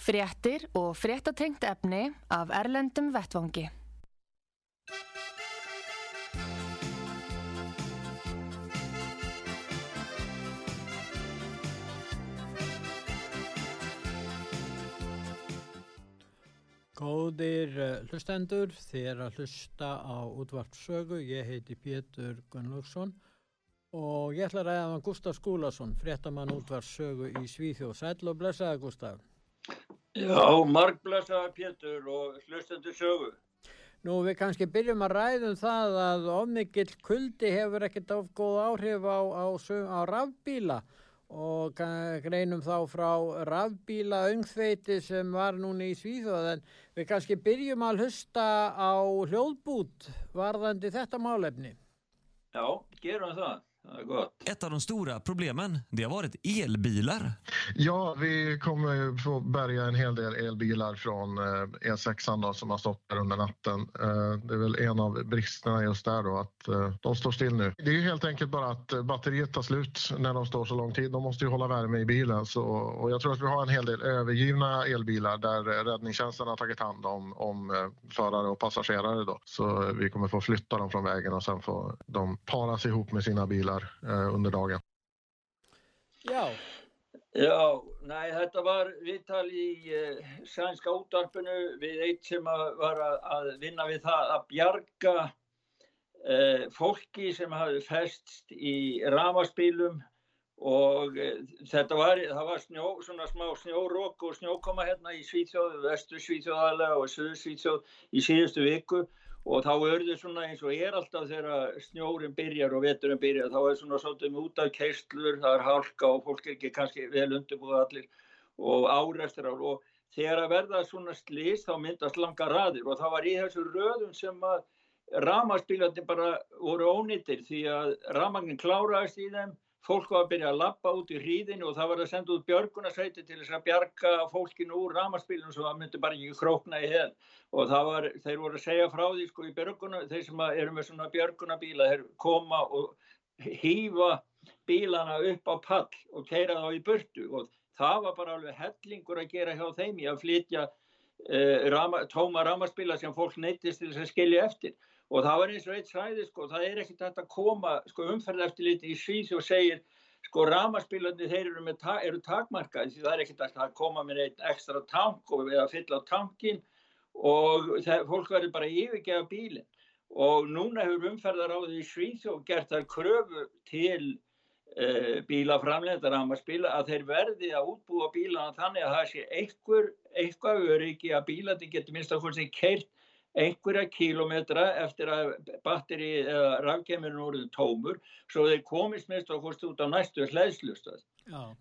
Fréttir og fréttatengt efni af Erlendum Vettvangi. Góðir uh, hlustendur, þér að hlusta á útvarpsögu, ég heiti Pétur Gunnlaugsson og ég ætla að ræða með Gustaf Skúlason, fréttamann útvarpsögu í Svíþjóð. Sæl og blessaði Gustaf. Já, marg blessaði Pétur og hlustendur sögu. Nú við kannski byrjum að ræðum það að ofmikill kuldi hefur ekkert of góð áhrif á, á, á rafbíla og greinum þá frá rafbíla öngþveiti sem var núna í Svíþjóð en við kannski byrjum að hlusta á hljóðbút varðandi þetta málefni. Já, gerum það. Ett av de stora problemen, det har varit elbilar. Ja, vi kommer få bärga en hel del elbilar från E6 då, som har stått där under natten. Det är väl en av bristerna just där då, att de står still nu. Det är ju helt enkelt bara att batteriet tar slut när de står så lång tid. De måste ju hålla värme i bilen. Så, och jag tror att vi har en hel del övergivna elbilar där räddningstjänsten har tagit hand om, om förare och passagerare. Då. Så vi kommer få flytta dem från vägen och sen får de paras ihop med sina bilar under dagen. Já. Já, næ, þetta var viðtal í uh, sænska útdarpinu við eitt sem að var að, að vinna við það að bjarga uh, fólki sem hafi festst í ramaspílum og uh, þetta var, það var snjó, svona smá snjórók og snjókoma hérna í Svíþjóð, vestu Svíþjóðalega og söðu Svíþjóð í síðustu viku og þá örður svona eins og er alltaf þegar snjórin byrjar og veturinn byrjar þá er svona svolítið út af keistlur það er hálka og fólk er ekki kannski vel undirbúið allir og áreistur og þegar að verða svona slís þá myndast langa raðir. Og það var í þessu röðum sem að ramaspílandi bara voru ónýttir því að ramagnin kláraðist í þeim fólk var að byrja að lappa út í hríðinu og það var að senda út björgunarsveiti til þess að bjarga fólkinu úr ramaspílunum svo það myndi bara ekki krókna í hel. Og það var, þeir voru að segja frá því sko í björguna, þeir sem eru með svona björgunabíla, þeir koma og hýfa bílana upp á pall og keira þá í burtu. Og það var bara alveg hellingur að gera hjá þeim í að flytja uh, rama, tóma ramaspíla sem fólk neytist til þess að skilja eftir og það var eins og eitt sæði sko, það er ekkert hægt að koma sko umferð eftir liti í Svíð og segir sko ramaspílandi þeir eru, með, eru takmarkað því það er ekkert að koma með eitt ekstra tank og eða fylla á tankin og það, fólk verður bara yfirgefa bílinn. Og núna hefur umferðar á því og gert þar kröfu til uh, bílaframleita ramaspíla að þeir verði að útbúa bílana þannig að það sé einhver, eitthvað öryggi að bílandi getur minnst að sé keirt einhverja kílometra eftir að batteri eða rafkemurinn voruð tómur svo þeir komist mest og fórst út á næstu hlæðslustöð.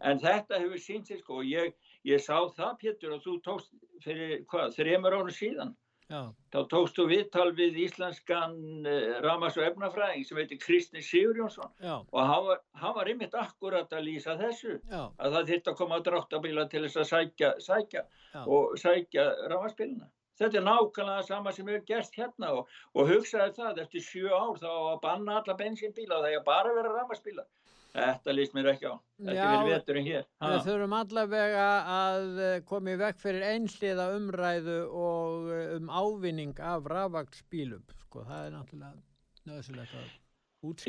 En þetta hefur sínt sér sko og ég, ég sá það Pétur og þú tókst fyrir hvað, þreymur ára síðan. Já. Þá tókstu viðtal við íslenskan uh, ramas- og efnafræðing sem heitir Kristni Sigurjónsson Já. og hann var, hann var einmitt akkurat að lýsa þessu Já. að það þurfti að koma að dráttabíla til þess að sækja, sækja og sækja ramaspilina. Þetta er nákvæmlega sama sem hefur gerst hérna og, og hugsaði það eftir sjö ár þá að banna alla bensinbíla það er bara að vera ramaspíla. Þetta líst mér ekki á. Þetta verður veturinn hér. Ha. Við þurfum allavega að koma í vekk fyrir einsliða umræðu og um ávinning af rafvagsbílum. Sko, það er náttúrulega nöðsulegt að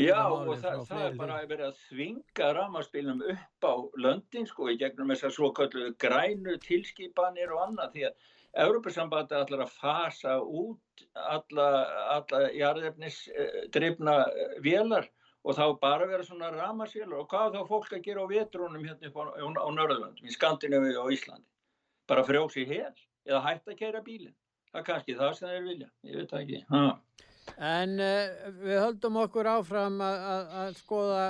Já, og það, það er bara að vera að þvinga ramaspílum upp á löndin sko í gegnum þessar svo kallu grænu tilskipanir og annað því að Európusambandi ætlar að fasa út alla, jarðefnisdrifna vélar og þá bara vera svona ramasvélar og hvað þá fólk að gera á vetrunum hérna á, á, á Norðurlandum, í Skandinavíu og Íslandi? Bara frjósi hér eða hætta að keira bílinn? Það er kannski það sem þeir vilja, ég veit ekki. Ha. En uh, við höldum okkur áfram að, skoða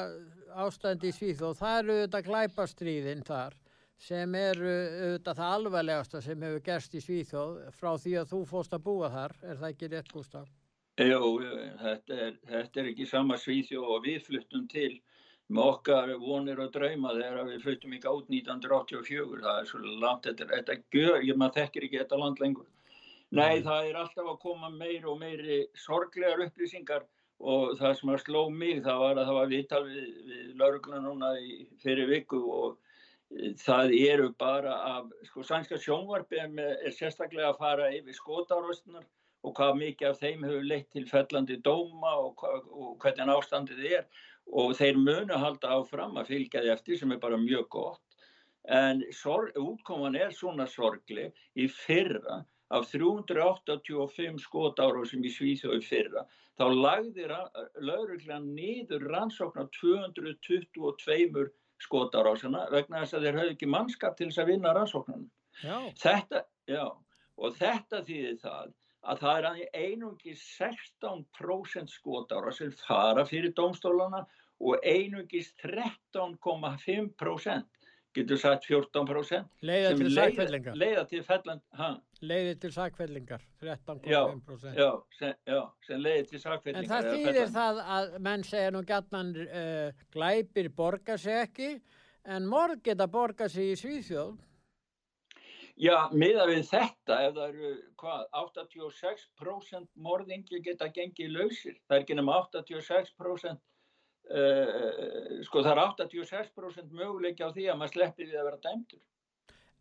ástandi í Svíþ og það eru þetta glæpastríðin þar sem er auðvitað það alvarlegasta sem hefur gerst í Svíþjóð frá því að þú fóst að búa þar, er það ekki rétt Gustaf? Jú, þetta er, þetta er ekki sama Svíþjóð og við fluttum til með okkar vonir og drauma þegar við fluttum í gátt 1984, það er svo langt, þetta, þetta gör, ég maður þekkir ekki þetta land lengur. Nei, mm. það er alltaf að koma meiri og meiri sorglegar upplýsingar og það sem að sló mig það var að það var viðtal við, við í, fyrir viku og það eru bara af, sko, sænska sjónvarpi er sérstaklega að fara yfir skótaröstunar og hvað mikið af þeim hefur leitt til fellandi dóma og, og hvernig ástandið er. Og þeir munu halda áfram að fylgja því eftir sem er bara mjög gott. En sorg, útkoman er svona sorgli í fyrra af 385 skotára sem í Svíþjóði fyrra þá lagði lauruglan niður rannsókn á 222 skotára vegna þess að þeir hafði ekki mannskap til þess að vinna rannsóknunum þetta, já, og þetta þýðir það að það er einungi 16% skotára sem fara fyrir domstólana og einungis 13,5% getur sagt 14% leiða til sakfellingar. leiða til til sakfellingar 13,5% já, já, já, sem leiði til sakfellingar en það þýðir það að menn segja nú gætman uh, eh, glæpir borga sig ekki en morð geta borga sig í Svíþjóð. Já, miða við þetta, ef það eru hvað, 86% morðingi geta gengið lausir, það er ekki nema 86% Uh, sko það er 86% möguleiki á því að maður sleppi við að vera dæmtur.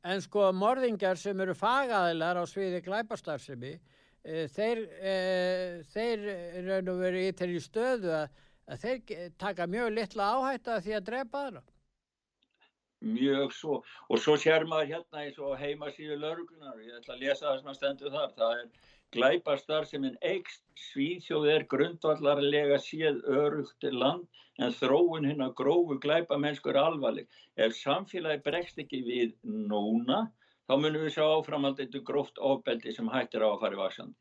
En sko morðingar sem eru fagaðilar á sviði glæpastarfsemi, uh, þeir, uh, þeir raun og veru í þeirri stöðu að, að þeir taka mjög litla áhætta því að drepa það. Mjög svo og svo sér maður hérna í heimasíðu lauruglunar, ég ætla að lesa það sem að stendu þar, það er Glæpastar sem en eikst svíþjóð er grundvallarlega séð örugt land en þróun hinn að grófu glæpamennsku er alvarleg. Ef samfélagi bregst ekki við núna þá munum við sjá áframaldið gróft ofbeldi sem hættir á að fara í vaksand.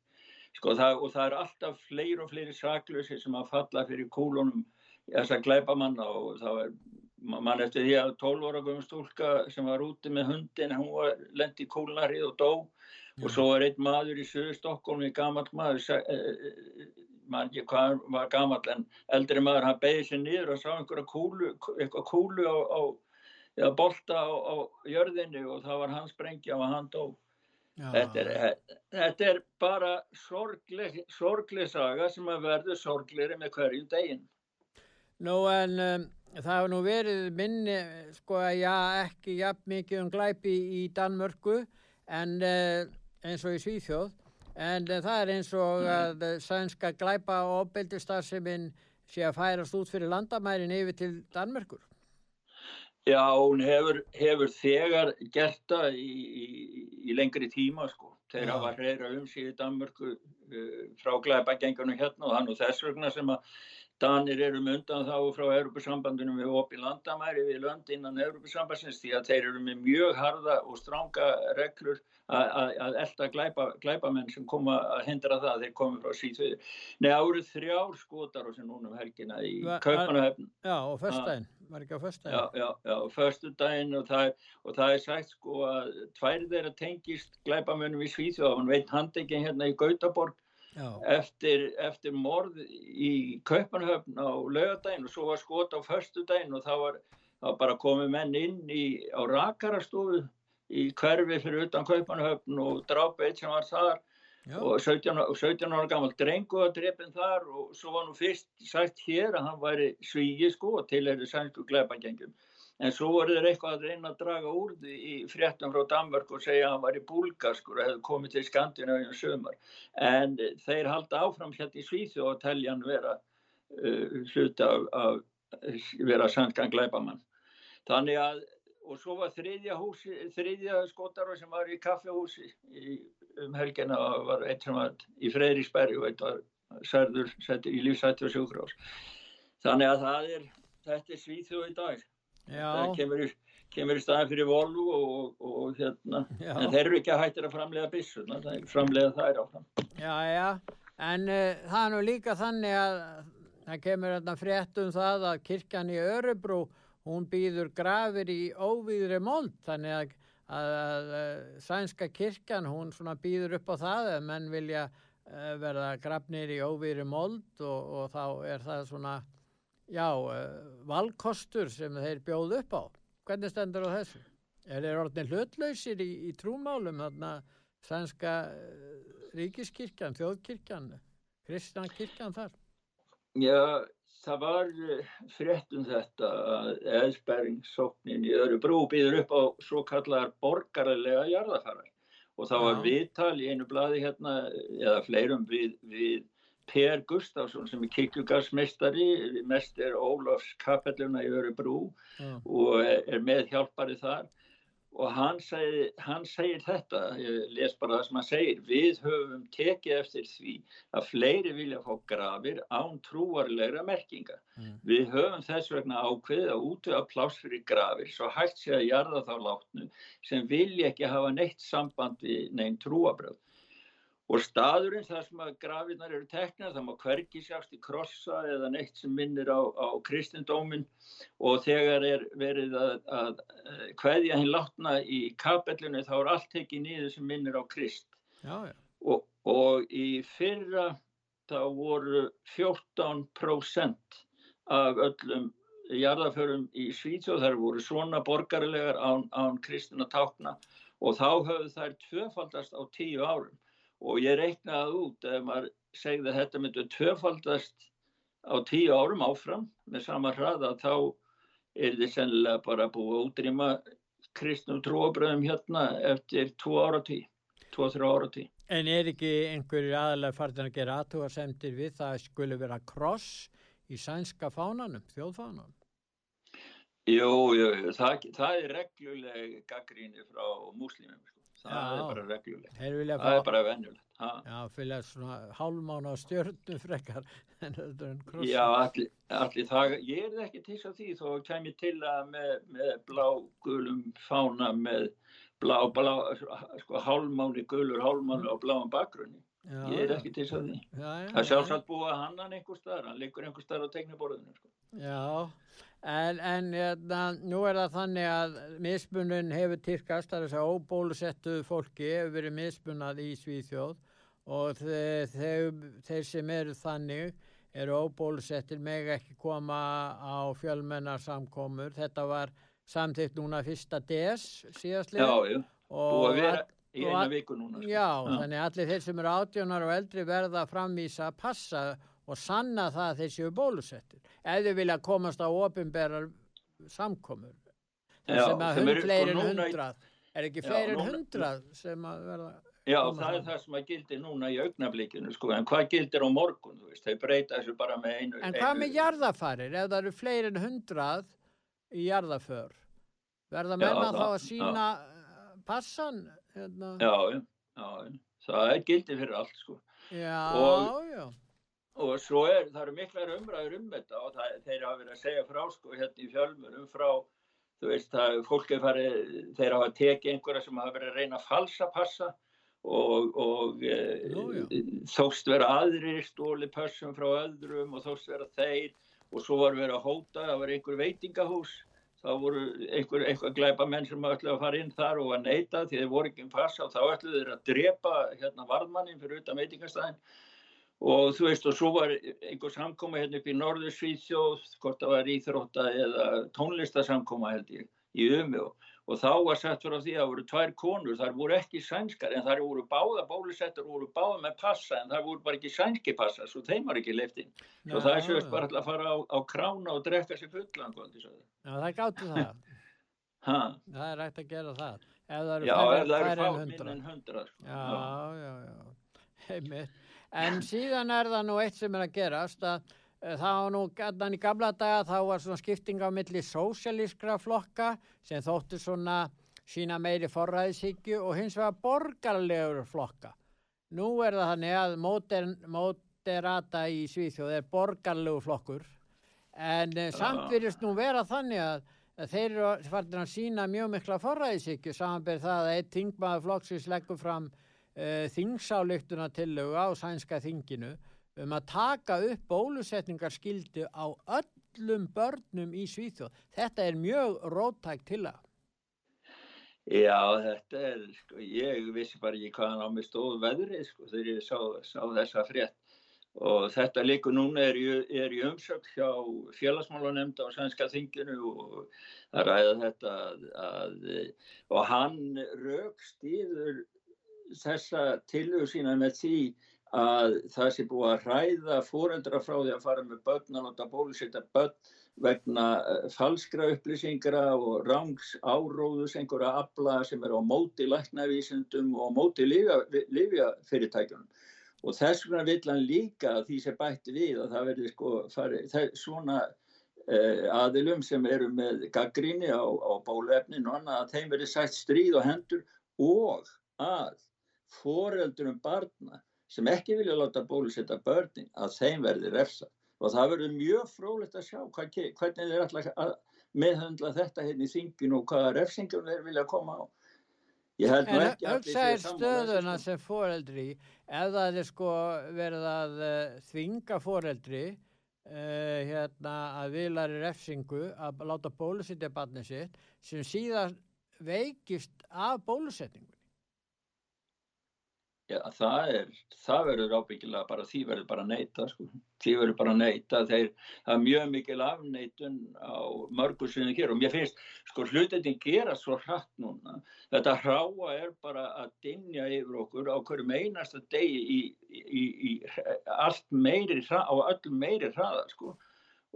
Sko, það, og það er alltaf fleiri og fleiri saklösi sem að falla fyrir kúlunum þessar glæpamanna og það er mann eftir því að 12 ára guðum stúlka sem var úti með hundin, hún var lendi í kúlnarið og dó og svo er einn maður í söðu Stokkólmi, gammal maður eh, eh, maður ekki hvað var gammal en eldri maður, hann beði sér niður og sá einhverja kúlu, eitthvað kúlu á, á eða bolta á, á jörðinni og það var hans brengja og hann dó. Þetta er, eh, þetta er bara sorgleg, sorgleg saga sem að verður sorglegri með hverjum degin Nú en um, það hefur nú verið minni sko að já ekki jafn mikið um glæpi í Danmörku en uh, eins og í Svíþjóð en uh, það er eins og mm. að uh, sænska glæpa og opbeldistarfseminn sé að færast út fyrir landamærin yfir til Danmörkur. Já, hún hefur, hefur þegar gert það í, í, í lengri tíma sko. Þeir hafa hreira um síðu Danmörku uh, frá glæpagengunum hérna og þannig og þess vegna sem að Danir eru mundan þá frá Europasambandunum við opið landamæri við lönd innan Europasambansins því að þeir eru með mjög harða og stránga reglur að elda glæpa, glæpamenn sem koma að hindra það þeir komið frá síðföðu. Nei, árið þrjár skotar og sem núnum helgina í Kaupanahöfn. Já, og förstæðin, var ekki á förstæðin? Já, já, já, förstudaginn og og það er sagt sko að tværið þeirra tengist glæpamennum í Svíþjóð, hann veit handekinn hérna í Gautaborg eftir, eftir morð í Kaupanhöfn á lögadaginn og svo var skot á förstudaginn og það var, var bara komið menn inn í, á rakarastofu í hverfi fyrir utan Kaupanhöfn og drápa eitt sem var þar Já. og 17, 17 ára gammal drengu að drefin þar og svo var nú fyrst sagt hér að hann væri svíi sko og til er þið sænsku gleipangengum en svo voru þeir eitthvað að reyna að draga úr því í fréttum frá Danmark og segja að hann var í búlgarskur og hefði komið til Skandinavíum sömur en þeir halda áfram hérna í Svíþu og telja hann vera uh, hluta af, af vera sannskan gleipamann þannig að og svo var þriðja, húsi, þriðja skotaro sem var í kaffehúsi í, um helgina og var eitt sem var í Freyríksberg og eitt var særður í lífsættu og sjúkrós þannig að er þetta er Svíþu í dag það kemur kemur í staðin fyrir Volvo og, og hérna. Já. en þeir eru ekki að hættir að framlega bissuna það er framlega þær áfram. Já, já, en uh, það er nú líka þannig að það kemur hérna frétt um það að kirkjan í Örebrú hún býður grafir í óvíðri mold. Þannig að, að, að, að sænska kirkjan hún svona býður upp á það að menn vilja uh, verða grafnir í óvíðri mold og, og þá er það svona já, uh, valkostur sem þeir bjóð upp á. Hvernig stendur á þessu? Er þeir orðin hlutlausir í, í trúmálum þarna sænska uh, ríkiskirkjan, þjóðkirkjan, kristnankirkjan þar? Já, það var eh, frétt um þetta að eðsbergingssóknin í Örubrú býður upp á svo kallar borgarlega jarðafarar og það var viðtal í einu bladi hérna eða fleirum við, við Per Gustafsson sem er kirkjugarsmeistari, mest er Ólafs kapelluna í Örubrú Já. og er með hjálpari þar og hann segir, hann segir þetta, ég les bara það sem hann segir, við höfum tekið eftir því að fleiri vilja fá grafir án trúarlegra merkinga. Mm. Við höfum þess vegna ákveðið að útöða pláss fyrir grafir svo hægt sé að jarða þá látnu sem vilja ekki hafa neitt samband við neinn trúabröð. Og staðurinn þar sem að grafirnar eru teknar, það má hvergi sjást í krossa eða neitt sem minnir á, á kristindómin og þegar er verið að, að eh, kveðja hinn látna í kapellinu þá er allt tekið niður sem minnir á krist. Já, já. Og, og í fyrra þá voru 14% af öllum jarðaförum í Svíþjóð, þær voru svona borgarlegar án, án kristina tákna og þá höfðu þær tvöfaldast á tíu árum og ég reiknaði út ef maður segði að þetta myndi tvöfaldast á tíu árum áfram með sama hraða þá er þið sennilega bara búið að útrýma kristnum trúabröðum hérna eftir tvo ára tí, tvo þrjá ára tí. En er ekki einhverju aðalega farin að gera aðtúarsemdir við það að skuli vera kross í sænska fánanum, þjóðfánanum? Jú, jú, jú, það, það er regluleg gaggríni frá múslimum, sko. Það Já. er bara regluleg, Þeir vilja það er bara venjulegt. Já, fylgja svona hálmána stjörnum frekar. Já, allir, allir það, ég er ekki til því þó kem ég til að með, með blágulum fána með blá, blá, sko hálmáni, gulur hálmáni á bláum bakgrunni. Já, Ég er ekki til þess að því. Það er sjálfsagt búið að hann hann einhver staðar, hann liggur einhver staðar á tegniborðinu. Sko. Já, en, en hérna, nú er það þannig að mismunun hefur týrkast, það er þess að óbólusettu fólki hefur verið mismunað í Svíþjóð og þeir, þeir, þeir sem eru þannig eru óbólusettir meg ekki koma á fjölmennar samkomur. Þetta var samþýtt núna fyrsta DS síðastlið. Já, já, búið að vera í eina að- viku núna. Sko. Já, þannig að allir þeir sem eru átjónar og eldri verða að framvísa að passa og sanna það að þeir séu bólusettir. Ef þau vilja komast á opinberar samkomur. Já, sem að hund eru, sko, fleiri en hundrað. Er ekki Já, fleiri en hundrað sem að verða... Já, það er það sem að gildir núna í augnablikinu, sko, en hvað gildir á morgun, þú veist, þeir breyta þessu bara með einu. En hvað einu, með jarðafarir? Ef það eru fleiri en hundrað í jarðaför, verða Já, menna þá að sína já. passan? Hérna? Já, já, það er gildir fyrir allt, sko. Já, Og- já. Og svo er, það eru miklar umræður um þetta og það, þeir hafa verið að segja frá, sko, hérna í fjölmurum frá, þú veist, það, fólk er farið, þeir hafa tekið einhverja sem hafa verið að reyna að falsa passa og, og e, Nú, þóst vera aðrir stóli passum frá öðrum og þóst vera þeir og svo var verið að hóta, það var einhver veitingahús, þá voru einhver, einhver glæpa menn sem ætlaði að fara inn þar og að neita því þeir voru ekki um passa og þá ætluðu þeir að drepa hérna varðmannin fyrir utan veitingastæðin og þú veist og svo var einhver samkoma hérna upp í Norður Svíþjóð hvort það var íþrótta eða tónlistasamkoma held ég í Umi og, og þá var sett fyrir því að það voru tvær konur, þar voru ekki sænskar en þar voru báða bólusettur og voru báða með passa en þar voru bara ekki sænski passa svo þeim var ekki leiftin svo það er sérst bara alltaf að fara á, á krána og drekka sér fullan. Já, það gáttu það. Ha, Það er hægt að gera það. Ef það eru já, ef það eru minn en hundra sko. Já, já, já. Einmitt. En síðan er það nú eitt sem er að gerast að eh, þá nú gætan í gamla daga þá var svona skipting á milli sósialískra flokka sem þóttu svona sína meiri forræðishyggju og hins vegar borgarlegur flokka. Nú er það þannig að modern, moderata í Svíþjóð er borgarlegur flokkur. En uh, samt virðist nú vera þannig að, þeir eru farin að sína mjög mikla forræðishyggju samanberð það að eitt þingmaður flokksins leggur fram uh, þingsályktuna tillögu á sænska þinginu um að taka upp bólusetningarskildu á öllum börnum í Svíþjóð. Þetta er mjög róttækt til að. Já, þetta er, sko, ég vissi bara ekki hvaðan á mig stóð veðrið, sko, þegar ég sá, sá þessa frétt. Og þetta líku núna er, er í umsökk hjá félagsmálanemnda á Sænska þinginu og það ræða þetta að, að, og hann raukst yfir þessa tilhug sína með því að það sé búið að hræða fóreldra frá því að fara með börn að nota bólusetta börn vegna eh, falskra upplýsingra og rangs áróðus einhverja abla sem er á móti læknavísundum og móti lifjafyrirtækjunum. Og þess vegna vill hann líka því sem bætti við að það verði sko farið, svona eh, aðilum sem eru með gaggríni á, á bólefninu og annað að þeim verði sætt stríð og hendur og að foreldurum barna sem ekki vilja láta bólusetta börnin að þeim verði refsa og það verður mjög frólitt að sjá hvað, hvernig þeir ætla að meðhandla þetta hérna í þinginu og hvaða refsingum þeir vilja koma á. Ég held nú ekki að það er stöðuna sem foreldri ef það er sko verið að uh, þvinga foreldri uh, hérna að vilari refsingu að láta bólusetja barnið sitt sem síðan veikist af bólusetningu. Já, það, er, það verður ábyggilega bara, því verður bara neyta, sko. Því verður bara neyta, þeir, það er mjög mikil afneytun á mörgur sem þið gerum. Mér finnst, sko, hlutin gera svo hratt núna. Þetta hráa er bara að dinja yfir okkur á hverju meinasta degi í, í, í allt meiri, á öllum meiri hraða, sko.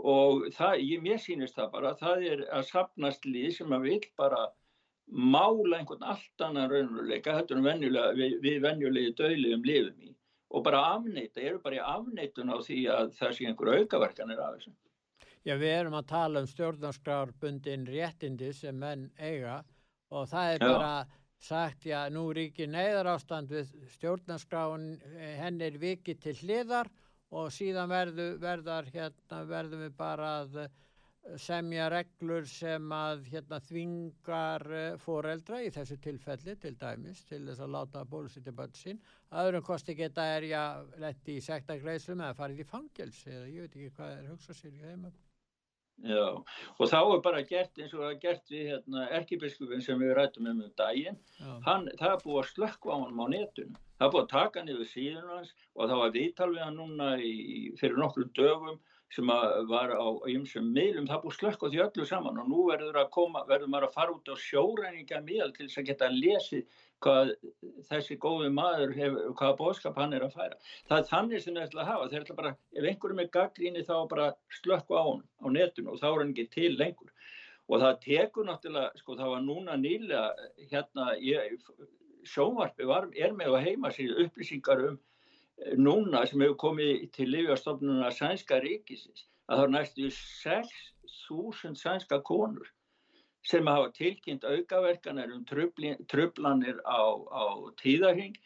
Og það, ég, mér sýnist það bara, það er að sapnast líð sem að vil bara mála einhvern allt annan raunveruleika þetta er venjulega, við, við venjulegi döðlegum lifum í og bara afneita, eru bara í afneitun á því að það sé einhver aukaverkanir af þessu. Já, við erum að tala um stjórnarskrárbundin réttindi sem menn eiga og það er já. bara sagt, já, nú ríkir neyðar ástand við stjórnarskráin henn er vikið til hliðar og síðan verðu, verðar, hérna, verðum við bara að semja reglur sem að hérna, þvingar eh, foreldra í þessu tilfelli til dæmis til þess að láta bólusetja börn sín. Aðurum kosti geta er já letti í sektargreislum eða farið í fangels eða ég veit ekki hvað er hugsað sér í þeim Já og þá er bara gert eins og það er gert við hérna, erkibiskupin sem við rættum um um daginn. Hann, það er búið að slökkva á hann á netun það er búið að taka hann yfir síðan hans og það var viðtal við hann núna í, fyrir nokkru dögum sem var á ymsum miðlum, það búið slökk á því öllu saman og nú verður, koma, verður maður að fara út á sjóræninga miðal til þess að geta að lesi hvað þessi góði maður hefur, hvaða bóðskap hann er að færa. Það er þannig sem það ætla að hafa, þeir ætla bara, ef einhverjum er gaggríni þá bara slökku á hann á netinu og þá er hann ekki til lengur. Og það tekur náttúrulega, sko það var núna nýlega, hérna, ég, sjónvarpi var, er með að heima sér upplýsingar um núna sem hefur komið til Lífjárstofnuna sænska ríkisins að það er næstu 6.000 sænska konur sem hafa tilkynnt aukaverkanar um trublanir á, á tíðarhing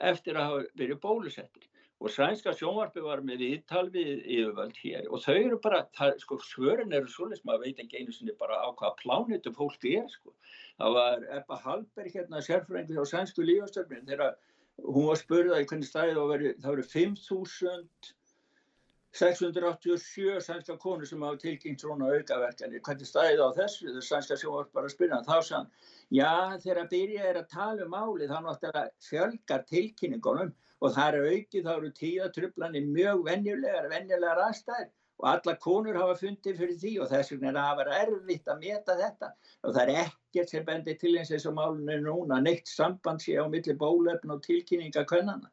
eftir að hafa verið bólusettir og sænska sjónvarpi var með viðtal við yfirvöld hér og þau eru bara, það, sko svörin eru svolítið, maður veit ekki einu sinni bara á hvaða plánitu fólki er sko. Það var Ebba Hallberg hérna sérfrængu hjá sænsku lífjárstofnun þegar hún var spurðað í hvernig stæði það voru 5.687 sænska konur sem hafa tilkynnt svona aukaverkanir. Hvernig stæði það á þessu? Þau sænska sjónvart bara að spyrja. Þá sann já þegar að byrja er að tala um máli þá náttúrulega fjölgar tilkynningunum og það eru aukið þá eru tíðatrublanir mjög venjulegar venjulegar aðstæðir og alla konur hafa fundið fyrir því og þess vegna er að hafa erfitt að meta þetta og það er ekkert sem bendir til eins eins og málun er núna neitt samband sé á milli bólefn og tilkynninga kvennana.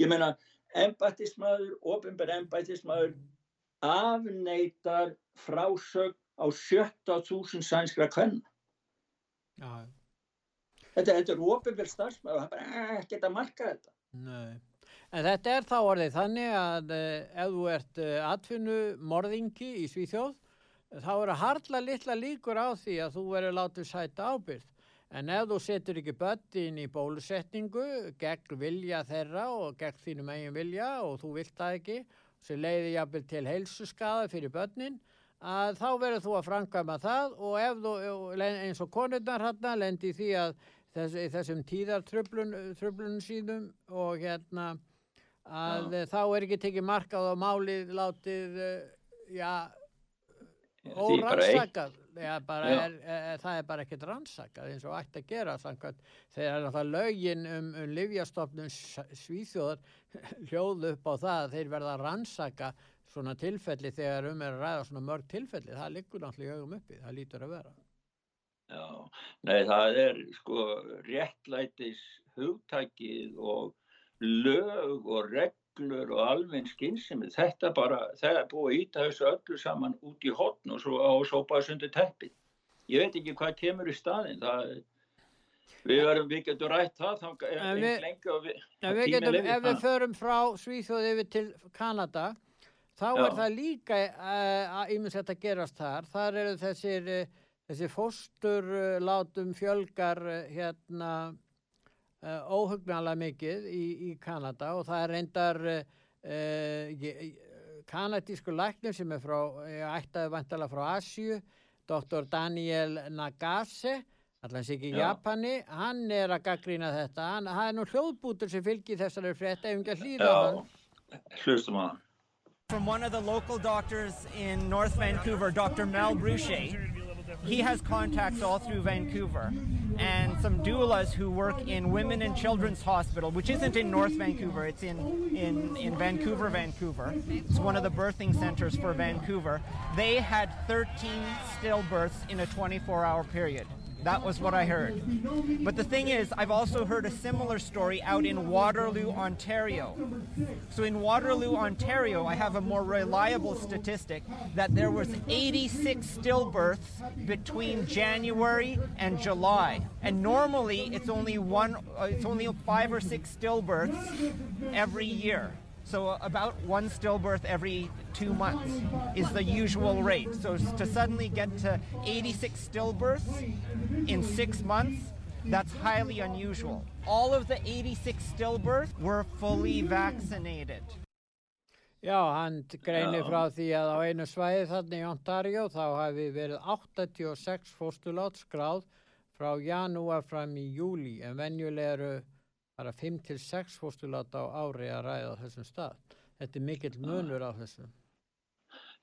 Ég meina, embættismæður, ofinbær embættismæður afneitar frásög á 17.000 sænskra kvenna. Já. Þetta, þetta er ofinbær starfsmæður og það er bara ekkert að marka þetta. Nei. En þetta er þá orðið þannig að uh, ef þú ert uh, atfinnu morðingi í Svíþjóð þá eru hardla litla líkur á því að þú verður látið sæta ábyrð. En ef þú setur ekki börn í bólusetningu gegn vilja þeirra og gegn þínum eigin vilja og þú vilt það ekki sem leiði jafnvel til heilsuskaða fyrir börnin að þá verður þú að framkvæma það og þú eins og konurnar hérna lendi því að þess, þessum tíðartröflunum sínum og hérna að Já. þá er ekki tekið markað á málið látið eh, já, Órannsakað, það er bara ekkert rannsakað eins og ætti að gera samkvæmt þegar náttúrulega lögin um, um livjastofnun svíþjóðar hljóðu upp á það að þeir verða að rannsaka svona tilfelli þegar um er að ræða svona mörg tilfelli, það liggur náttúrulega í augum uppi, það lítur að vera. Já, nei það er sko réttlætis hugtækið og lög og reglur og almenn skynsemi. Þetta bara, það er búið að íta þessu öllu saman út í hotn og svo á sópaðs undir teppið. Ég veit ekki hvað kemur í staðin. Það, við, verum, við getum rætt það þá En eins við- lengi og við, við getum, ef við förum frá Svíþjóð yfir til Kanada, þá Já. er það líka íminsett að gerast þar. Þar eru þessir, uh, þessi fóstur uh, látum fjölgar hérna uh, óhugnarlega mikið í, í Kanada og það er reyndar uh, uh, kanadísku læknir sem er frá, ættaði vantala frá Asju, Dr. Daniel Nagase, allan sé ekki í. Japani, hann er að gaggrína þetta, hann, hann er nú hljóðbútur sem fylgir þessari frétt ef ekki að hlýða hann. Já, hlustum á hann. From one of the local doctors in North Vancouver, Dr. Mel Bruchet. He has contacts all through Vancouver. And some doulas who work in Women and Children's Hospital, which isn't in North Vancouver, it's in, in, in Vancouver, Vancouver. It's one of the birthing centers for Vancouver. They had 13 stillbirths in a 24 hour period. That was what I heard. But the thing is, I've also heard a similar story out in Waterloo, Ontario. So in Waterloo, Ontario, I have a more reliable statistic that there was 86 stillbirths between January and July. And normally it's only one uh, it's only 5 or 6 stillbirths every year. So uh, about one stillbirth every 2 months is the usual rate. So s- to suddenly get to 86 stillbirths in 6 months that's highly unusual. All of the 86 stillbirths were fully vaccinated. Já, hann greinir Já. frá því að á einu svæði þarna í Ontario þá hafi verið 86 fóstulát skráð frá janúar fram í júli en venjulega eru bara 5-6 fóstulát á ári að ræða þessum stað. Þetta er mikill munur á þessum.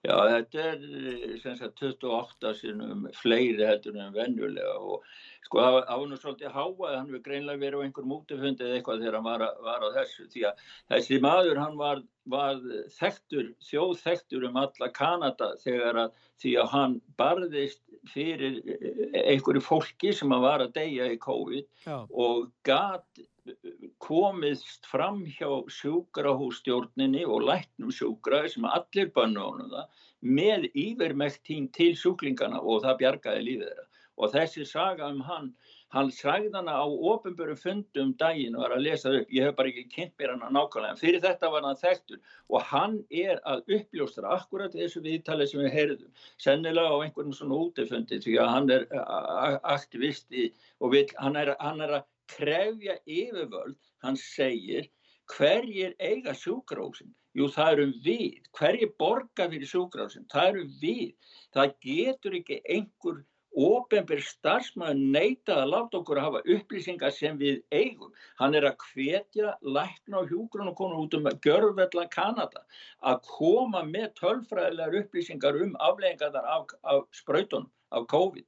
Já, þetta er eh, sem sagt 28 sinnum fleiri heldur en venjulega og sko það var- það nú svolítið háað, hann við greinlega verið á einhverjum útifundi eða eitthvað þegar hann var, að- var á þessu því að þessi maður hann var, var þekktur, þjóðþekktur um alla Kanada þegar að því að hann barðist fyrir eh, einhverju fólki sem að var að deyja í COVID Já, og gat komist fram hjá sjúkrahússtjórninni og læknum sjúkra sem allir bönnu honum það með yfirmektín til sjúklingana og það bjargaði lífið þeirra. Og þessi saga um hann, hann sagði hana á ofinböru fundum daginn og var að lesa upp, ég hef bara ekki kynnt mér hana nákvæmlega, en fyrir þetta var hann þekktur og hann er að uppljóstra akkurat þessu viðtali sem við heyrðum, sennilega á einhverjum svona útifundi því að hann er aktivisti og vill, hann, er, hann er að krefja yfirvöld, hann segir hverjir eiga sjúkrahúsin? Jú, það eru við. Hverjir borga fyrir sjúkrahúsin? Það eru við. Það getur ekki einhver ofinbyr starfsmæður neita að láta okkur að hafa upplýsingar sem við eigum. Hann er að hvetja lækna og hjúgrun og konur út um gjörvella Kanada að koma með tölfræðilegar upplýsingar um afleggingarnar af, af sprautunum, af COVID.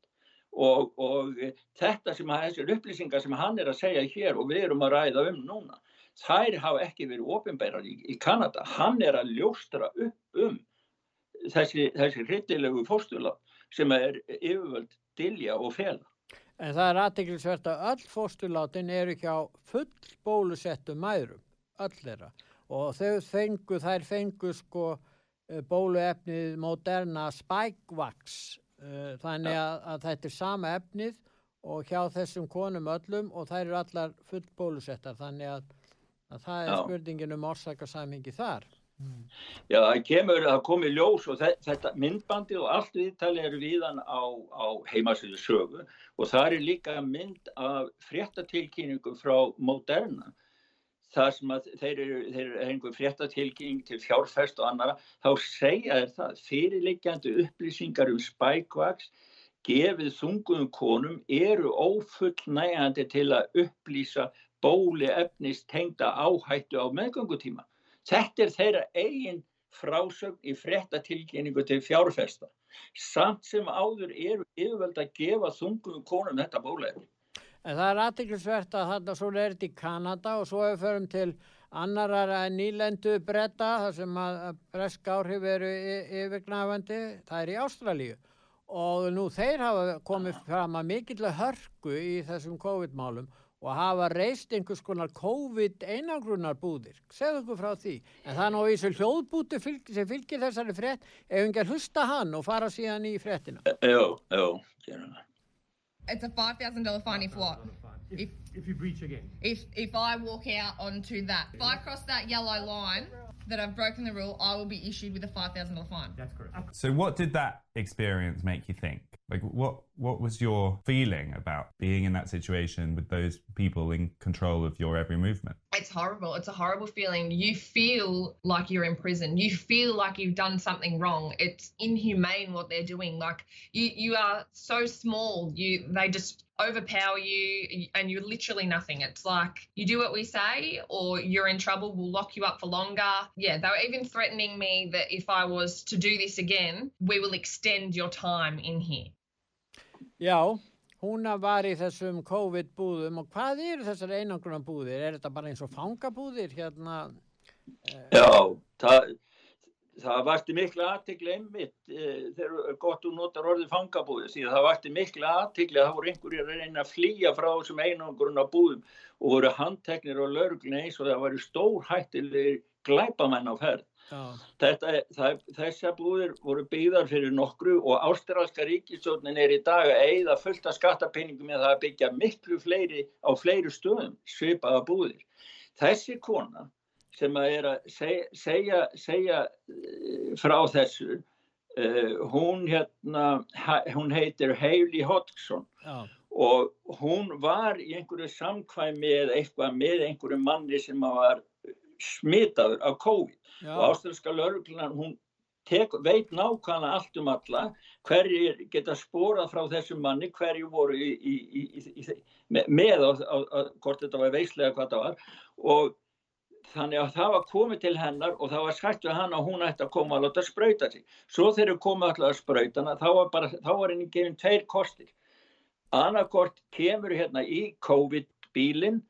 Og, og þetta sem að þessir upplýsingar sem hann er að segja hér og við erum að ræða um núna, þær hafa ekki verið ofinbærar í, í Kanada. Hann er að ljóstra upp um þessi, þessi hryllilegu fórsturlá sem er yfirvöld dilja og fela. en það er aðteklisvert að öll fóstulátin eru hjá full bólusettum mæðrum, öll þeirra. Og þau fengu, þær fengu sko eh, bóluefnið Moderna Spikevax, eh, þannig að, að þetta er sama efnið og hjá þessum konum öllum og þær eru allar full bólusettar, þannig að, að það er Já. spurningin um orsakasamhengi þar. Já, það kemur, það komi ljós og þe- þetta myndbandi og allt viðtali er viðan á, á heimasöðu sögu og það er líka mynd af fréttatilkynningum frá Moderna. Það sem að þeir eru, þeir eru einhver fréttatilkynning til fjárfest og annara, þá segja þeir það fyrirleikjandi upplýsingar um spækvaks gefið þunguðum konum eru ófullnægandi til að upplýsa bóli efnist tengda áhættu á meðgöngutíma. Þetta er þeirra eigin frásögn í frettatilkynningu til fjárfesta. Samt sem áður eru yfirvöld að gefa þungum konum þetta bólæði. En það er aðtiklisvert að þarna svo er þetta í Kanada og svo hefur förum til annarar nýlendu bretta þar sem að bresk áhrif eru yfirgnafandi, það er í Ástralíu og nú þeir hafa komið fram að mikill hörku í þessum COVID-málum og hafa reist einhvers konar COVID einangrunar búðir. Segðu okkur frá því. En það er náðu í þessu hljóðbúti fylg, sem fylgir þessari frett ef einhver hlusta hann og fara síðan í frettina. Jó, jó, gerur það. It's a $5,000 fine if what? If, if you breach again. If, if I walk out onto that. If I cross that yellow line that I've broken the rule, I will be issued with a $5,000 fine. That's correct. So what did that experience make you think? Like what what was your feeling about being in that situation with those people in control of your every movement? It's horrible. It's a horrible feeling. You feel like you're in prison. You feel like you've done something wrong. It's inhumane what they're doing. Like you you are so small. You they just overpower you and you're literally nothing. It's like you do what we say or you're in trouble, we'll lock you up for longer. Yeah, they were even threatening me that if I was to do this again, we will extend your time in here. Já, hún var í þessum COVID-búðum og hvað eru þessar einangruna búðir? Er þetta bara eins og fangabúðir hérna? Já, það, það vakti mikla aðtikli einmitt e, þegar gott þú notar orðið fangabúði því það vakti mikla aðtikli að það voru einhverjir að reyna að flýja frá þessum einangruna búðum og voru handteknir og lörglun eins og það var stór hættilegir glæpamenn á ferð. Þetta, það, þessar búðir voru byggðar fyrir nokkru og ástralska ríkistjónin er í dag að eigða fullt af skattapenningum með það að byggja miklu fleiri á fleiri stöðum svipaða búðir. Þessi kona sem að er að segja, segja, segja frá þessu, uh, hún, hérna, hún heitir Hailey Hodgson. Já. og hún var í einhverju samkvæmi eða eitthvað með einhverju manni sem var smitaður af COVID. Já. og ástralska lauruglunar hún tek, veit nákvæmlega allt um alla. Hverjir geta spórað frá þessum manni, hverju voru í, í, í, í með, með á, á, á hvort þetta var veislega hvað það var. Og þannig að það var komið til hennar og það var sagt við hann að hún ætti að koma að láta sprauta sig. Svo þegar þau komið alltaf að sprautana þá var bara, þá var henni gefin tveir kostir. Annarkort kemur hérna í COVID-bílinn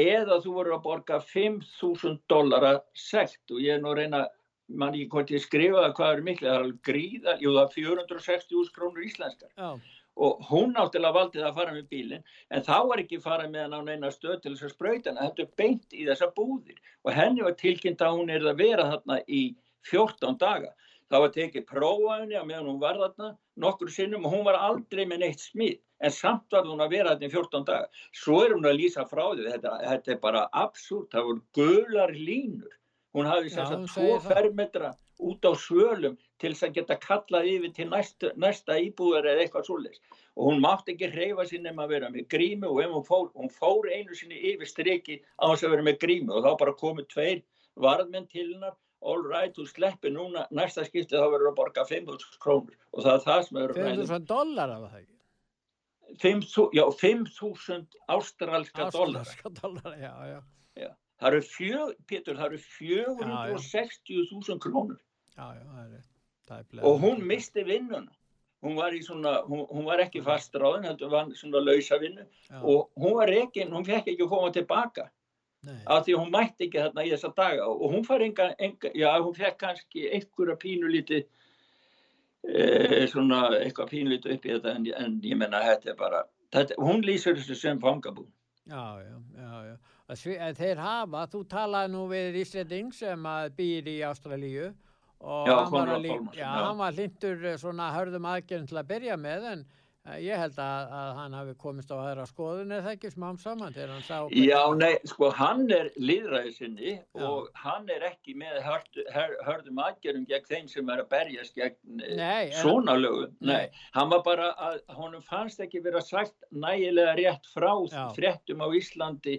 eða þú voru að borga 5.000 dollara sekt og ég er nú að reyna mann ekki hvort ég skrifaði hvað er miklu, það er alveg gríða, jú það er 460.000 krónur íslenskar Já. Og hún náttúrulega valdi það að fara með bílinn en þá var ekki farað með hann á neina stöð til þess að sprauta hann, þetta er beint í þessa búðir. Og henni var tilkynnt að hún er að vera þarna í 14 daga. Það var tekið prófa henni að meðan hún var þarna nokkur sinnum og hún var aldrei með neitt smið en samt var hún að vera þarna í 14 daga. Svo er hún að lýsa frá því þetta, þetta er bara absúrt, það voru gular línur. Hún hafi Já, þess að segir tvo það. fermetra út á svölum til þess að geta kallað yfir til næsta, næsta íbúðar eða eitthvað svoleiðis og hún mátti ekki hreyfa sér nema að vera með grímu og hún fór, hún fór einu sinni yfir striki á þess að vera með grímu og þá bara komið tveir varðmenn til hennar all right, þú sleppir núna næsta skipti þá verður að borga 5.000 krónur og það er það sem er 5.000 dólar af það ekki. 5.000 já, 5.000 ástralska dólar dólar, já, já. það eru fjög, Pétur, það eru 460.000 krónur Já, já, það er, það bleið. Og hún misti vinnuna. Hún var, svona, hún, hún var ekki fast ráðin heldur var svona lausa vinnu. Já. og hún var rekin, hún fekk ekki að koma tilbaka. Nei. af því hún mætti ekki þarna í þessa daga. Og hún fær enga, enga já hún fekk kannski einhverja pínulíti e, svona eitthvað pínulíti upp í þetta en, en ég menna þetta er bara þetta, hún lýsir þessu sem fangabú. Já, já, já, já. Þeir hafa, þú talaði nú við Íslanding sem býr í Ástralíu og Já, hann, var Konráð að lí- Pálmarsson, já, hann var hlindur svona hörðum aðgerðum til að byrja með en uh, ég held að, að hann hafi komist á aðra skoðun eða ekki smám saman Já, nei, sko, hann er líðræðisinni og hann er ekki með hörd, hör, hörðum aðgerðum gegn þeim sem er að berjast gegn eh, Nei, svona lögum. Nei. Nei. hann var bara að honum fannst ekki vera sagt nægilega rétt frá fréttum á Íslandi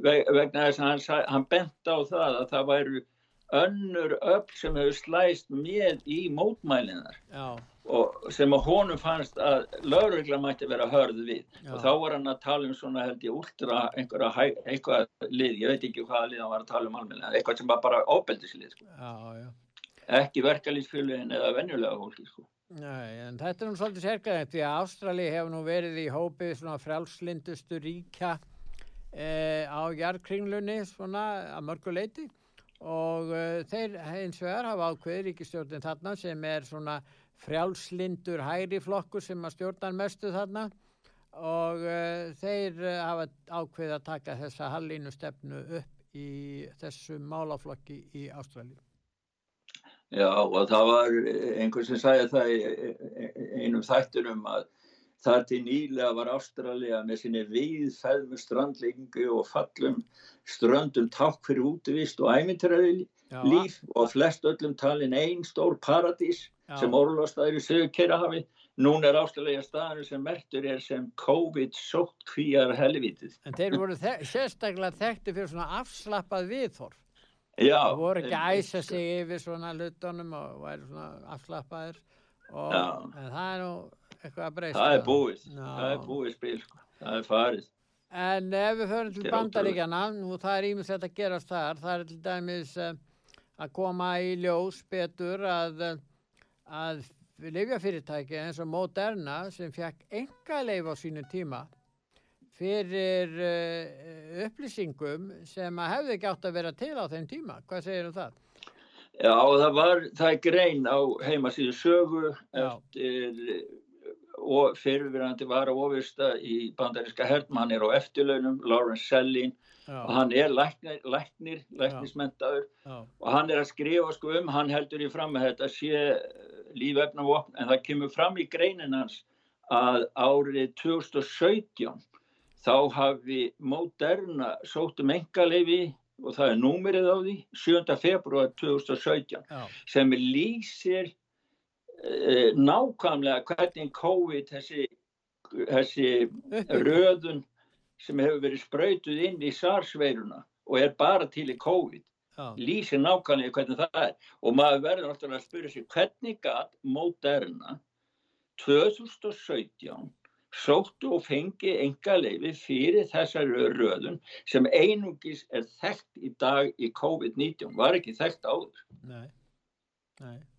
ve- vegna þess að hann, hann bent á það að það væru önnur öll sem hefur slæst með í mótmælinar Já, og sem að honum fannst að lögregla mætti vera hörð við Já. og þá var hann að tala um svona held ég últra einhverja eitthvað lið, ég veit ekki hvaða lið hann var að tala um almennilega, eitthvað sem var bara óbeldislið sko. ekki verkalýsfélagin eða venjulega fólki sko. Nei, en þetta er nú svolítið sérgæðið því að Ástrali hefur nú verið í hópið svona frjálslindustu ríkja eh, á jarðkringlunni svona að mörguleiti og uh, þeir eins vegar hafa ákveðið ríkistjórnin þarna sem er svona frjálslindur hæri flokkur sem að stjórnan mestu þarna og uh, þeir uh, hafa ákveðið að taka þessa hallinu stefnu upp í þessu málaflokki í Ástralíu. Já og það var einhvern sem sagði það í einum þættunum að þar til nýlega var Ástralja með sinni viðfæðmu strandlingu og fallum ströndum takk fyrir útvist og æmyntiræði líf og flest öllum talin einn stór paradís Já. sem orðlóstaður í sögur Keirahafi. Nún er Ástralja staðinu sem mertur er sem COVID-sótt kvíjar helvitið. En þeir voru þek sérstaklega þekkti fyrir svona afslappað viðhorf. Já. Það voru ekki að æsa sig yfir svona lutunum og væri svona afslappaðir. Og, en það er nú eitthvað að breysta. Það er búið. Ná. Það er búið spil. Sko. Það er farið. En ef við förum til bandaríkjana, nú það er ímislegt að gerast þar, það er til dæmis uh, að koma í ljós betur að, að lifjafyrirtæki eins og Moderna sem fekk enga leif á sínu tíma fyrir uh, upplýsingum sem að hefði ekki átt að vera til á þeim tíma. Hvað segir um það? Já, það var, það er grein á heimasíðu sögu Já. eftir og fyrirverandi var að ofista í bandaríska herdum, hann er á eftirlaunum, Lawrence Sellin Já. og hann er læknir, læknir læknismentaður og hann er að skrifa sko um, hann heldur í fram að þetta sé lífefnavopn en það kemur fram í greinin hans að árið 2017 þá hafi Moderna sótum engaleifi og það er númerið á því 7. februar 2017 Já. sem lýsir nákvæmlega hvernig COVID þessi, þessi röðun sem hefur verið spröytuð inn í SARS-veiruna og er bara til í COVID Já. lýsir nákvæmlega hvernig það er og maður verður náttúrulega að spyrja sér hvernig gæt Moderna 2017 sóttu og fengi enga leifi fyrir þessari röðun sem einungis er þekkt í dag í COVID-19, var ekki þekkt áður. Nei.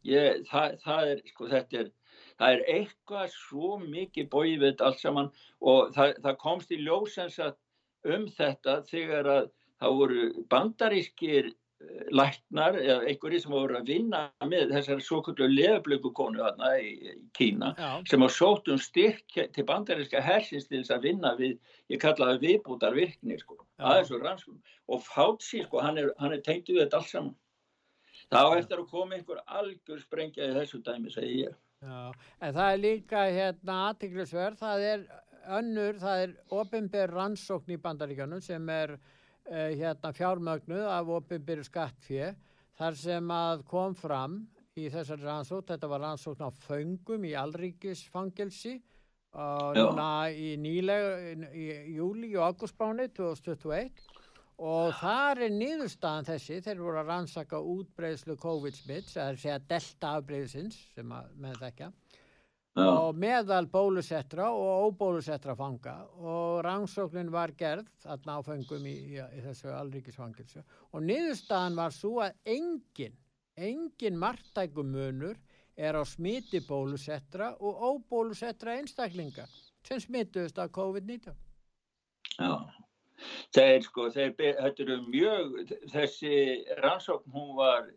Ég, það, það, er, sko, er, það er eitthvað svo mikið bóið við allt saman og það, það komst í ljósens um þetta þegar að það voru bandarískir læknar eða einhverjir sem voru að vinna með þessari svo kallu leðblöku-konu þarna í, í Kína Já. sem á sótum styrk til bandarinska hersins til þess að vinna við, ég kallaði viðbútar virknir sko, aðeins og rannskum og Fauci sko, hann er, er tengt við þetta alls saman. Þá eftir að koma einhver algjör sprengja í þessu dæmi, segi ég. Já, en það er líka hérna aðtiklisverð, það er önnur, það er ofinber rannsókn í bandaríkanum sem er uh, hérna fjármögnuð af ofinbyrju skattfjö þar sem að kom fram í þessari rannsókn, þetta var rannsókn á föngum í allríkisfangelsi og núna í nýlega í júli og augustbáni 2021 og þar er niðurstaðan þessi þeir voru að rannsaka útbreyðslu COVID-smitt, það er að segja delta afbreyðsins sem að með þekka og meðal bólusettra og óbólusettra fanga. Og rannsóknin var gerð þarna á fengum í, í, í þessu alríkisfangilsu og niðurstaðan var svo að engin, engin margtækumunur er á smiti bólusettra og óbólusettra einstaklinga sem smituðist af COVID-19. Já, þeir sko, þeir, þetta eru mjög, þessi rannsókn hún var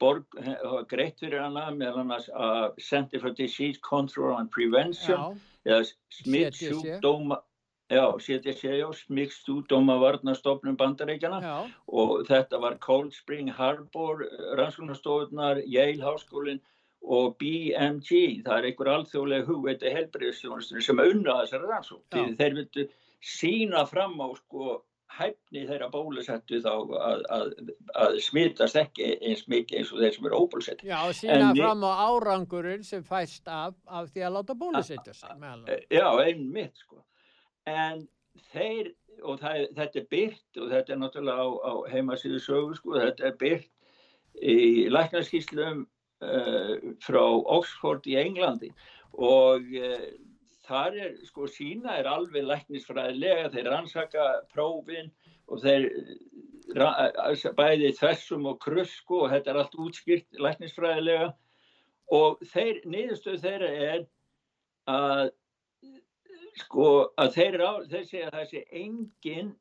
borg, greitt fyrir hana meðal annars að Center for Disease Control and Prevention eða smittsjúkdóma Já, CDC og smikstúdóma varnastofnum bandaríkjana Já. og þetta var Cold Spring Harbor, rannsóknastofunar, Yale Háskólinn og BMG, það er einhver alþjóðlega hugveiti helbriðstjónustunir sem unna þessari rannsók. Þeir vildu sína fram á sko hæfni þeirra bólusettu þá að, að, að smitast ekki eins mikið eins og þeir sem eru óbólusettu. Já, sína en fram á árangurinn sem fæst af, af því að láta bólusetja sig. Já, einmitt sko. En þeir, og það, þetta er byrt og þetta er náttúrulega á, á heimasíðu sögu sko, þetta er byrt í læknarskíslum uh, frá Oxford í Englandi og uh, þar er sko sína er alveg læknisfræðilega, þeir rannsaka prófin og þeir bæði þessum og krusku og þetta er allt útskýrt læknisfræðilega. Og þeir, niðurstöð þeirra er að sko að þeir, þeir segja að sé engin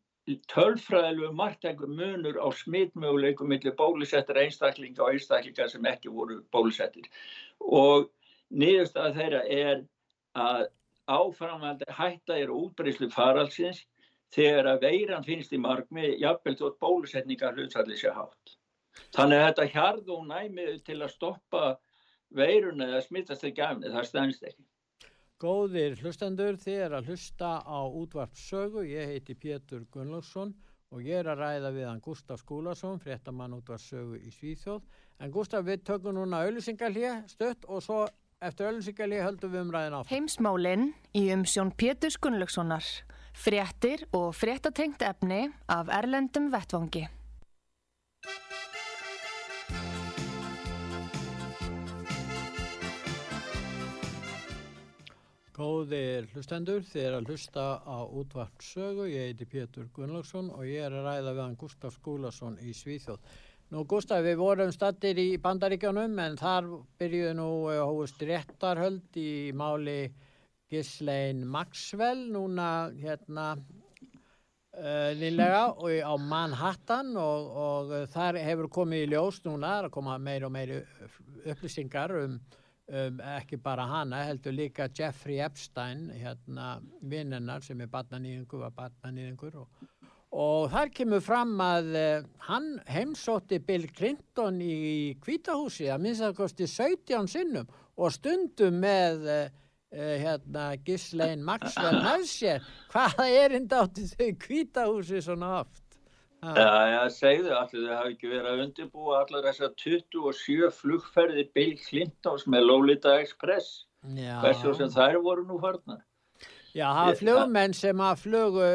tölfræðilegu margtækum munur á smitmöguleikum millir bólusettar einstaklinga og einstaklinga sem ekki voru bólusettir. Og niðurstað þeirra er að áframhaldi hætta er útbreyslu faraldsins þegar að veiran finnst í margmi jafnvel þótt bólusetningar hlutsalli sér hátt. Þannig að þetta hjarð og næmið til að stoppa veirun eða smittast ekki af það stænst ekki. Góðir hlustendur, þið er að hlusta á útvarpsögu, ég heiti Pétur Gunnlaugsson og ég er að ræða við hann Gustaf Skúlason, fréttamann útvarpsögu í Svíþjóð. En Gustaf, við tökum núna auðvisingarlið stött og svo eftir auðvisingarlið höldum við umræðin á. Heimsmálinn í umsjón Pétur Gunnlaugssonar, fréttir og fréttatengt efni af Erlendum Vettvangi. Góðir hlustendur, þið er að hlusta á útvart sögu, ég heiti Pétur Gunnlaugsson og ég er að ræða við hann Gustaf Skúlason í Svíþjóð. Nú Gustaf, við vorum stattir í bandaríkjónum en þar byrjuðu nú eh, hóðust réttarhöld í máli Ghislaine Maxwell núna hérna uh, nýlega og á Manhattan og, og þar hefur komið í ljós núna, að koma meir og meiri upplýsingar um Um, ekki bara hana, heldur líka Jeffrey Epstein, hérna vinnennar sem er batnanýðingur, var batnanýðingur og, og þar kemur fram að uh, hann heimsótti Bill Clinton í kvítahúsi að minnst að kosti 17 sinnum og stundum með uh, uh, hérna Ghislaine Maxwell sér. Hvaða er þetta átti þau kvítahúsi svona oft? Já, já, segðu allir, þau hafi ekki verið að undirbúa allar þessar 27 flugferði Bill Clintons með Lolita Express. Hversu sem þær voru nú farnar. Já, það er flugmenn sem að flugu,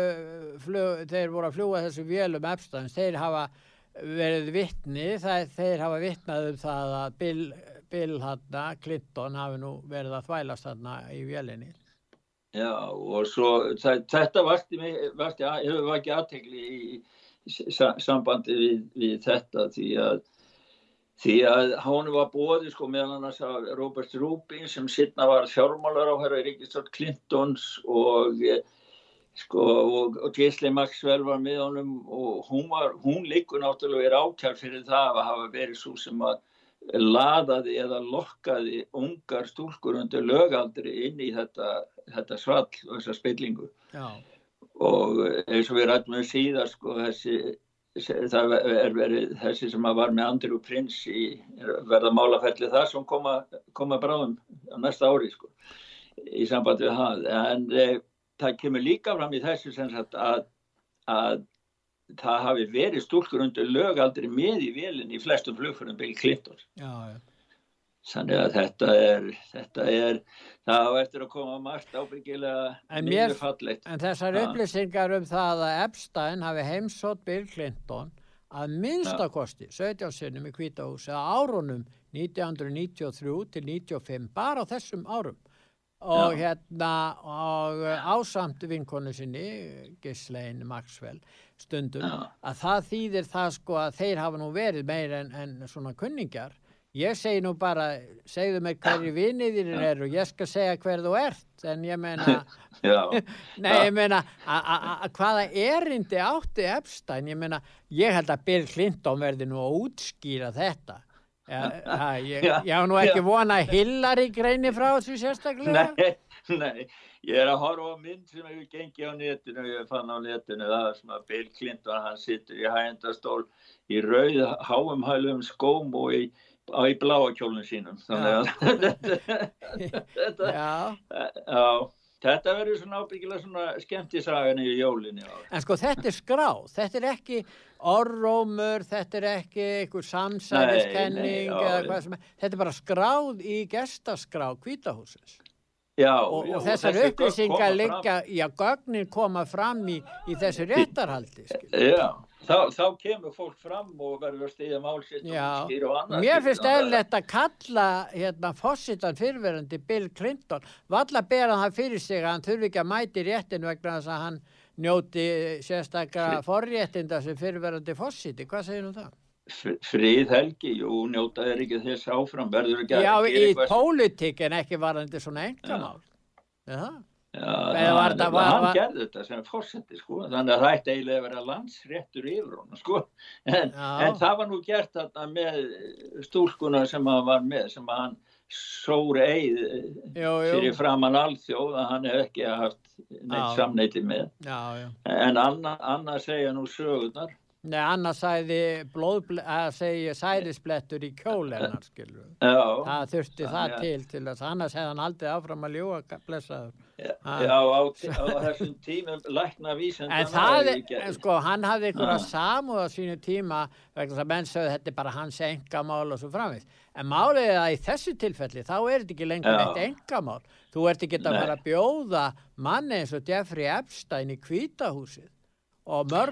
flug, þeir voru að fljúa þessu vélum Epsteins, þeir hafa verið vittni, þeir hafa vittnað um það að Bill, Bill hana, Clinton hafi nú verið að þvælast þarna í vélinni. Já, og svo það, þetta vakti, vakti, hefur vakið aðtegli í sambandi við, við þetta því að því að hún var bóði sko meðal annars af Robert Rubin sem sittna var fjármálar á herra Ríkistort Clintons og sko og, og Ghislaine Maxwell var með honum og hún var, hún líkur náttúrulega er ákjær fyrir það að hafa verið svo sem að laðaði eða lokkaði ungar stúlkur undir lögaldri inn í þetta, þetta svall og þessa spillingu. Já og eins og við rættum um síðan sko þessi það er verið þessi sem var með Andrew Prince í verða málafelli það sem koma, koma bráðum á næsta ári sko í sambandi við það en e, það kemur líka fram í þessu sagt að, að það hafi verið stúlkur undir lögaldri með í velin í flestum flugförnum Bill Clinton. Já já Þannig að þetta er, þetta er, það á eftir að koma margt ábyggilega mjög falleitt. En þessar upplýsingar um það að Epstein hafi heimsótt Bill Clinton að minnstakosti 17 sinnum í kvítahúsi að árunum 1993 til 1995, bara á þessum árum. Og Já. hérna, og ásamt vinkonu sinni, Ghislaine Maxwell, stundum, Já. að það þýðir það sko að þeir hafa nú verið meir en, en svona kunningar Ég segi nú bara, segðu mig hverju viniðir er og ég skal segja hver þú ert, en ég meina, nei ég meina, hvaða erindi átti Epstein, ég meina, ég held að Bill Clinton verði nú að útskýra þetta. Ég, ég á nú ekki vona að Hillary greini frá þessu sérstaklega. Nei, nei, ég er að horfa á mynd sem hefur gengið á netinu, ég fann á netinu það sem að Bill Clinton, hann sittur í hægendastól í rauð háumhælum skóm og í á í bláakjólun sínum þannig að þetta já, þetta verður svona ábyggilega svona skemmtisagan í jólinni en sko þetta er skráð þetta er ekki orrómur þetta er ekki einhver samsæðiskenning þetta er bara skráð í gestaskrá kvítahúsins Já, og, og þessar upplýsingar líka, já, gögnin koma fram í, í þessu réttarhaldi. Já, þá, þá kemur fólk fram og verður að stiðja málsitt og skýra og annað. Mér finnst eðlert að kalla hérna fósittan fyrverandi Bill Clinton, valla bera það fyrir sig að hann þurfi ekki að mæti réttin vegna þess að hann njóti sérstaklega forréttinda sem fyrirverandi fósiti, hvað segir nú það? Frið Helgi, jú, njóta er ekki þess áfram, verður ekki að Já, í pólitík en ekki varandi svona engamál. Já, Já hann, það, var, gerði þetta sem fórseti, sko, þannig að það ætti eiginlega að vera landsréttur yfir hún, sko, en, en það var nú gert þarna með stúlkuna sem hann var með, sem hann sóri eið fyrir framann alþjóð að hann hef ekki haft neitt samneiti með, já, já. en annað anna segja nú sögurnar Nei, annars sæði að segja sæðisplettur í kjólennar, skilur. Já. Það þurfti það ja. til til þess, annars hefði hann aldrei áfram að ljúa, blessaður. Já, já á, á þessum tímum lækna vísend. En það, sko, hann hafði einhverja samúð á sínu tíma, vegna þess að menn sögðu þetta er bara hans engamál og svo framvist. En málið er að í þessu tilfelli, þá er þetta ekki lengur eitt engamál. Þú ert ekki að fara að bjóða manni eins og Jeffrey Epstein í kvítahúsið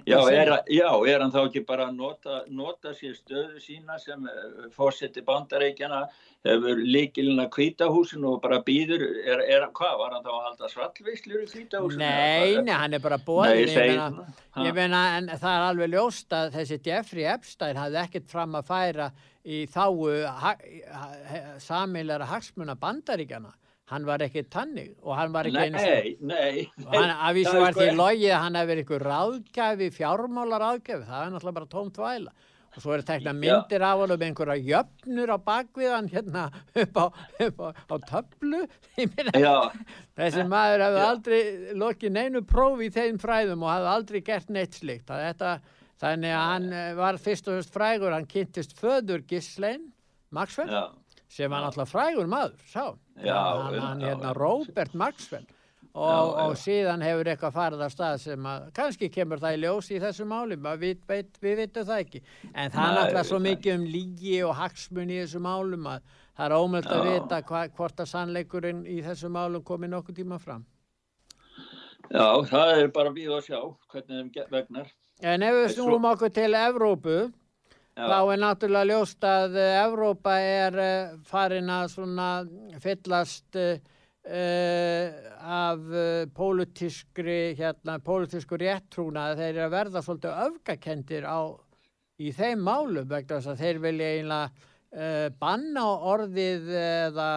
Já er, já, er hann þá ekki bara að nota, nota sér stöðu sína sem eh, fósetti bandareikjana hefur líkilina kvítahúsin og bara býður, er, er, hvað var hann þá að halda svallvislur í kvítahúsin? Nei, nei, hann er bara bóðin, ég meina, ég meina, en það er alveg ljóst að þessi Jeffrey Epstein hafði ekkert fram að færa í þáu ha, ha, samilæra hagsmuna bandaríkjana hann var ekki tannig og hann var ekki eins og nei, hann af því sem var því logið að hann hefði verið ykkur ráðgæfi, fjármálar ráðgæfi það er náttúrulega bara tómt væla. Og svo er tekna myndir af hann um einhverja jöfnur á bakviðan hérna upp á, upp á, á töflu. Þessi maður hefði aldrei lokið neinu prófi í þeim fræðum og hefði aldrei gert neitt slikt þetta, þannig að hann eh, var fyrst og fyrst frægur. Hann kynntist föður Gislein Maxwell sem var náttúrulega frægur maður sá, já, hann, hann hérna Robert Maxwell og, já, og síðan hefur eitthvað farið af stað sem að kannski kemur það í ljós í þessu máli við, við, vitum það ekki. En það er náttúrulega svo mikið um lígi og hagsmun í þessu málum að það er ómöld að vita hva, hvort að sannleikurinn í þessu málum komið nokkuð tíma fram. Já, það er bara við að sjá hvernig þeim vegnar. En ef við snúum okkur til Evrópu Já. Þá er náttúrulega ljóst að Evrópa er uh, farin að svona fyllast uh, af uh, pólitískri, hérna, pólitísku réttrúna þeir eru að verða svolítið öfgakendir á, í þeim málum vegna þess að þeir vilja einlega banna orðið eða,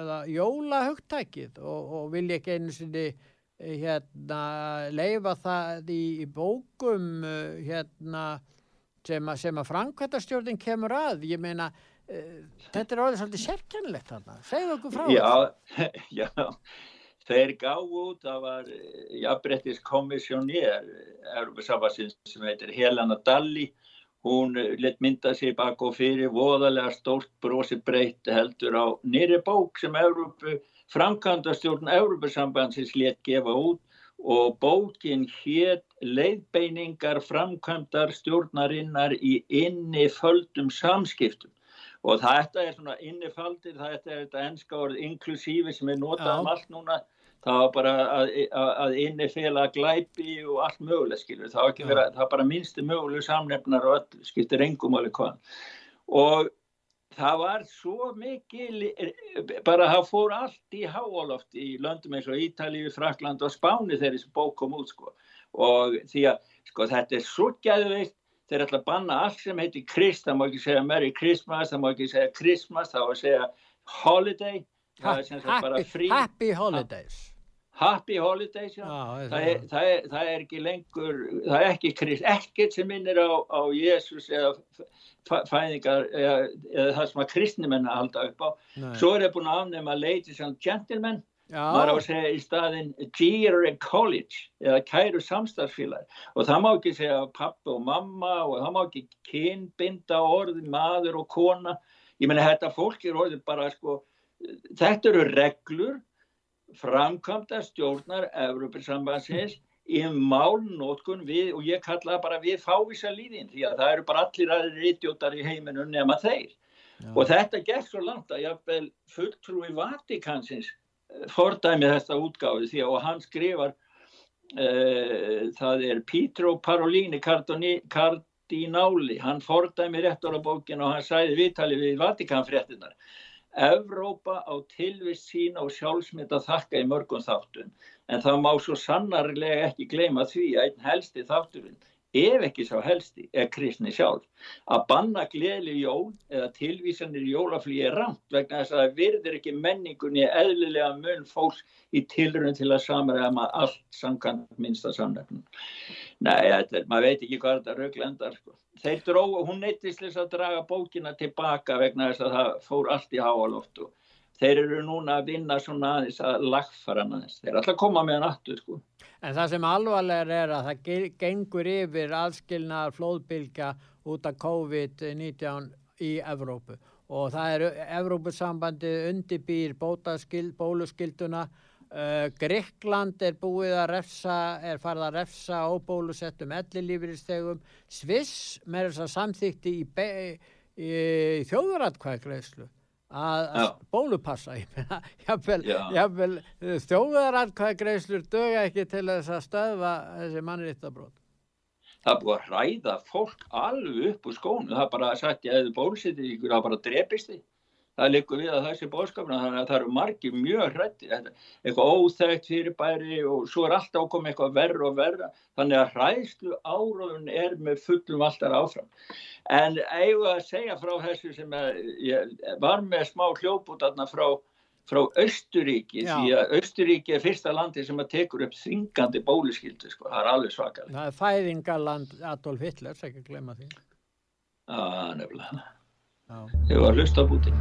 eða jólahugtækið og, og vilja ekki einu sinni hérna leifa það í, í bókum hérna sem að, sem að framkvæmtastjórnin kemur að ég meina uh, þetta er orðið svolítið sérkennilegt þarna. Segðu okkur frá já, já, þeir gáð út það var eh, jafnbrettis komissjónér Európa-Sambassins sem heitir Helena Dalli hún eh, lit mynda sér bak og fyrir voðalega stórt brosi breytt heldur á nýri bók sem Európa framkvæmtastjórn Európa-Sambassins lit gefa út og bókin hétt leiðbeiningar framkvæmdar stjórnarinnar í inniföldum samskiptum. Og þetta er svona innifaldir, þetta er þetta ennska orð inklusífi sem er notað um allt núna. Það var bara að, að innifela glæpi og allt möguleg skilur, það var, það var bara minnstu möguleg samnefnar og öll skiptir engum alveg hvað og það var svo mikil bara það fór allt í háaloft í löndum eins og Ítalíu, Frakland og Spáni þegar þessi bók kom út sko. og því að sko, þetta er svo gæðveikt þeir ætla að banna allt sem heitir Krist það má ekki segja Merry Christmas það má ekki segja Christmas, það má segja Holiday. Ha happy, happy Holidays Happy Holidays já. Já, það, er, það, er, það er ekki lengur það er ekki Krist, ekkert sem minnir á, á Jésus eða fæðingar eða, eða það sem að kristnimenn halda upp á. Nei. svo er það búin að afnema ladies and gentlemen. Maður á að segja í staðin dear college eða kæru samstarfsfélag. Og það má ekki segja pappa og mamma og það má ekki kynbinda orði maður og kona. Ég menna þetta fólk er orðið bara sko þetta eru reglur framkvæmda stjórnar Európa-sambansins í málnótkun við og ég kalla bara við fávisa líðin því að það eru bara allir aðrir idiótar í heiminum nema þeir. Já. og þetta gekk svo langt að jáfnvel fulltrúi Vatikansins eh, fordæmið þesta útgáfi því að hann skrifar uh, það er Pietro Parolini Cardinali. Hann fordæmi réttur á bókin og hann sæði viðtali við Vatikanfréttinar Evrópa á tilvist sína og sjálfsmynda þakka í mörgum þáttun en það má svo sannarlega ekki gleyma því að einn helsti þátturinn ef ekki sá helsti, er kristni sjálf. Að banna gleðli jól eða tilvísanir jólaflýi er ramt vegna þess að það virðir ekki menningunni eðlilega mun fólk í tilrönd til að samræða allt samkvæmt minnsta samnefnum. Nei, þetta, maður veit ekki hvað þetta rauglendar. Sko. Þeir dróðu, hún neittist þess að draga bókina tilbaka vegna þess að það fór allt í háaloftu. Þeir eru núna að vinna svona aðeins að lagfara aðeins. Þeir er alltaf að koma með hann aftur sko. En það sem alvarlegar er að það gengur yfir aðskilnaðar flóðbylga út af COVID-19 í Evrópu og það er Evrópusambandið undirbýr bóluskilduna uh, Grekland er búið að refsa, er farið að refsa óbólusettum ellilífristegum Sviss með þess að samþýtti í, í, í þjóðuratkvæðgreðslu að bólupassa jáfnvel þjóðaratkvæði greiðslur döga ekki til þess að stöðva þessi mannrittabrót Það er búið að hræða fólk alveg upp úr skónu, það er bara sagt ég hefði bólusetið ykkur, það bara drepist því það likur við að þessi bóðskapna þannig að það eru margi mjög hrætti eitthvað óþægt fyrirbæri og svo er alltaf ákomið eitthvað verra og verra. Þannig að hræðslu áróðun er með fullum alltaf áfram. En eigum að segja frá þessu sem ég var með smá hljóput frá, frá Östuríki Já. því að Östuríki er fyrsta landi sem að tekur upp þingandi bóluskildu sko. það er alveg svakalega Það er fæðingaland Adolf Hitler, það er ekki að glemma því. Já, nefnilega Ég var að hlusta á Putin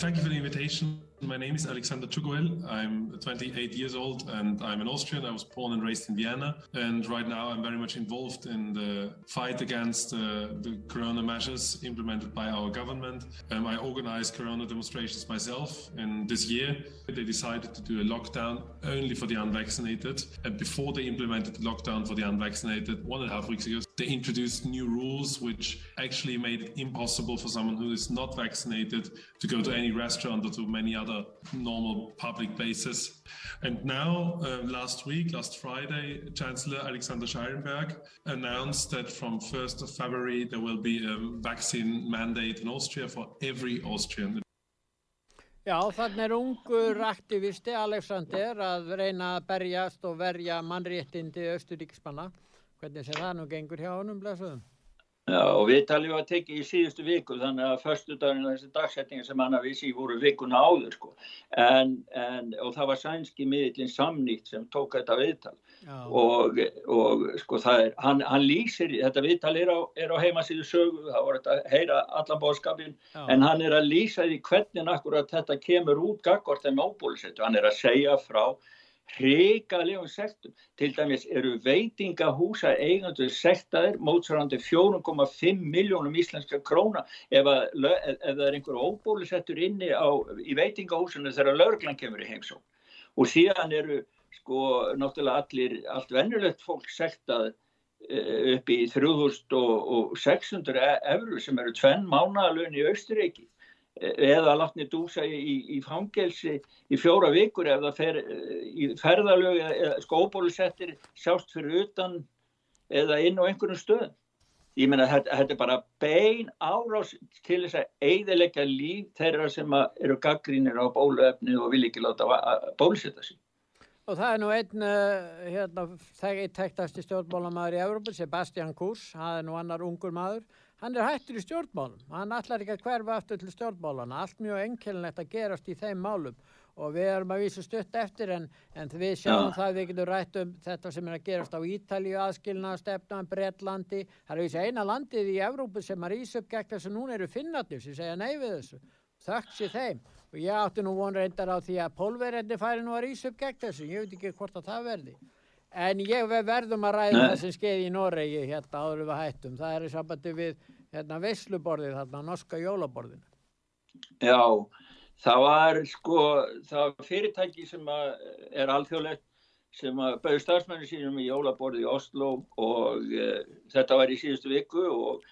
Thank you for the invitation. My name is Alexander Tugoel. I'm 28 years old and I'm an Austrian. I was born and raised in Vienna. And right now I'm very much involved in the fight against uh, the corona measures implemented by our government. Um, I organized corona demonstrations myself. And this year they decided to do a lockdown only for the unvaccinated. And before they implemented the lockdown for the unvaccinated, one and a half weeks ago, they introduced new rules which actually made it impossible for someone who is not vaccinated to go to any restaurant or to many other other normal public basis. And now, uh, last week, last Friday, Chancellor Alexander Schallenberg announced that from 1st of February there will be a vaccine mandate in Austria for every Austrian. Já, þannig er ungur aktivisti Alexander að reyna að berjast og verja mannréttindi austuríksmanna. Hvernig sé það nú gengur hjá honum, blessuðum? Já, og við talum að tekja í síðustu viku þannig að förstu daginn þessi dagsettingar sem hann að vissi voru vikuna áður sko. en, en, og það var sænski miðlinn samnýtt sem tók þetta viðtal. Og, og sko er, hann, hann lýsir, þetta viðtal er á, á heimasíðu sögu, það voru þetta að heyra allan bóðskapin, en hann er að lýsa því hvernig akkurat þetta kemur út gaggort þeim ábúlisettu, hann er að segja frá hrigalegum sektum. Til dæmis eru veitingahúsa eigandur sektaðir mótsvarandi 4,5 miljónum íslenska króna ef, að, ef, það er einhver óbólusettur inni á, í veitingahúsinu þegar löglan kemur í heimsó. Og síðan eru sko náttúrulega allir, allt vennulegt fólk sektað eh, upp í 3600 eurur sem eru tvenn mánalun í Austuríki eða látni dúsa í, í fangelsi í fjóra vikur ef það fer í ferðalög eða skóbólusettir sjást fyrir utan eða inn á einhvern stöðum. Ég meina þetta, þetta er bara bein árás til þess að eiðilegja líf þeirra sem eru gaggrínir á bóluefni og vil ekki láta bólusetta sig. Og það er nú einn, uh, hérna, þegar eitt tektasti stjórnmálamæður í Európa, Sebastian Kurs, það er nú annar ungur maður, hann er hættur í stjórnmálum, hann ætlar ekki að hverfa aftur til stjórnmálana, allt mjög enkelnett að gerast í þeim málum. Og við erum að vísa stutt eftir en, en við sjáum ja. það við getum rætt um þetta sem er að gerast á Ítalíu aðskilna, stefna, Breitlandi, það er að vísa eina landið í Evrópu sem er ísöp gegn þess að núna eru finnatnir sem segja nei við þessu, þökks í þeim. Og ég átti nú von reyndar á því að pólverðinni færi nú að ísöp gegn þessu, ég veit ekki hvort að það verði. En ég verðum að ræða það sem skeiði í Noregi hérna áður við hættum. Það er í sambandi við hérna veisluborðið þarna, norska jólaborðinu. Já, það var sko, það var fyrirtæki sem er alþjóðlegt sem að bauð stafsmennu sínum í jólaborði í Oslo og e, þetta var í síðustu viku og,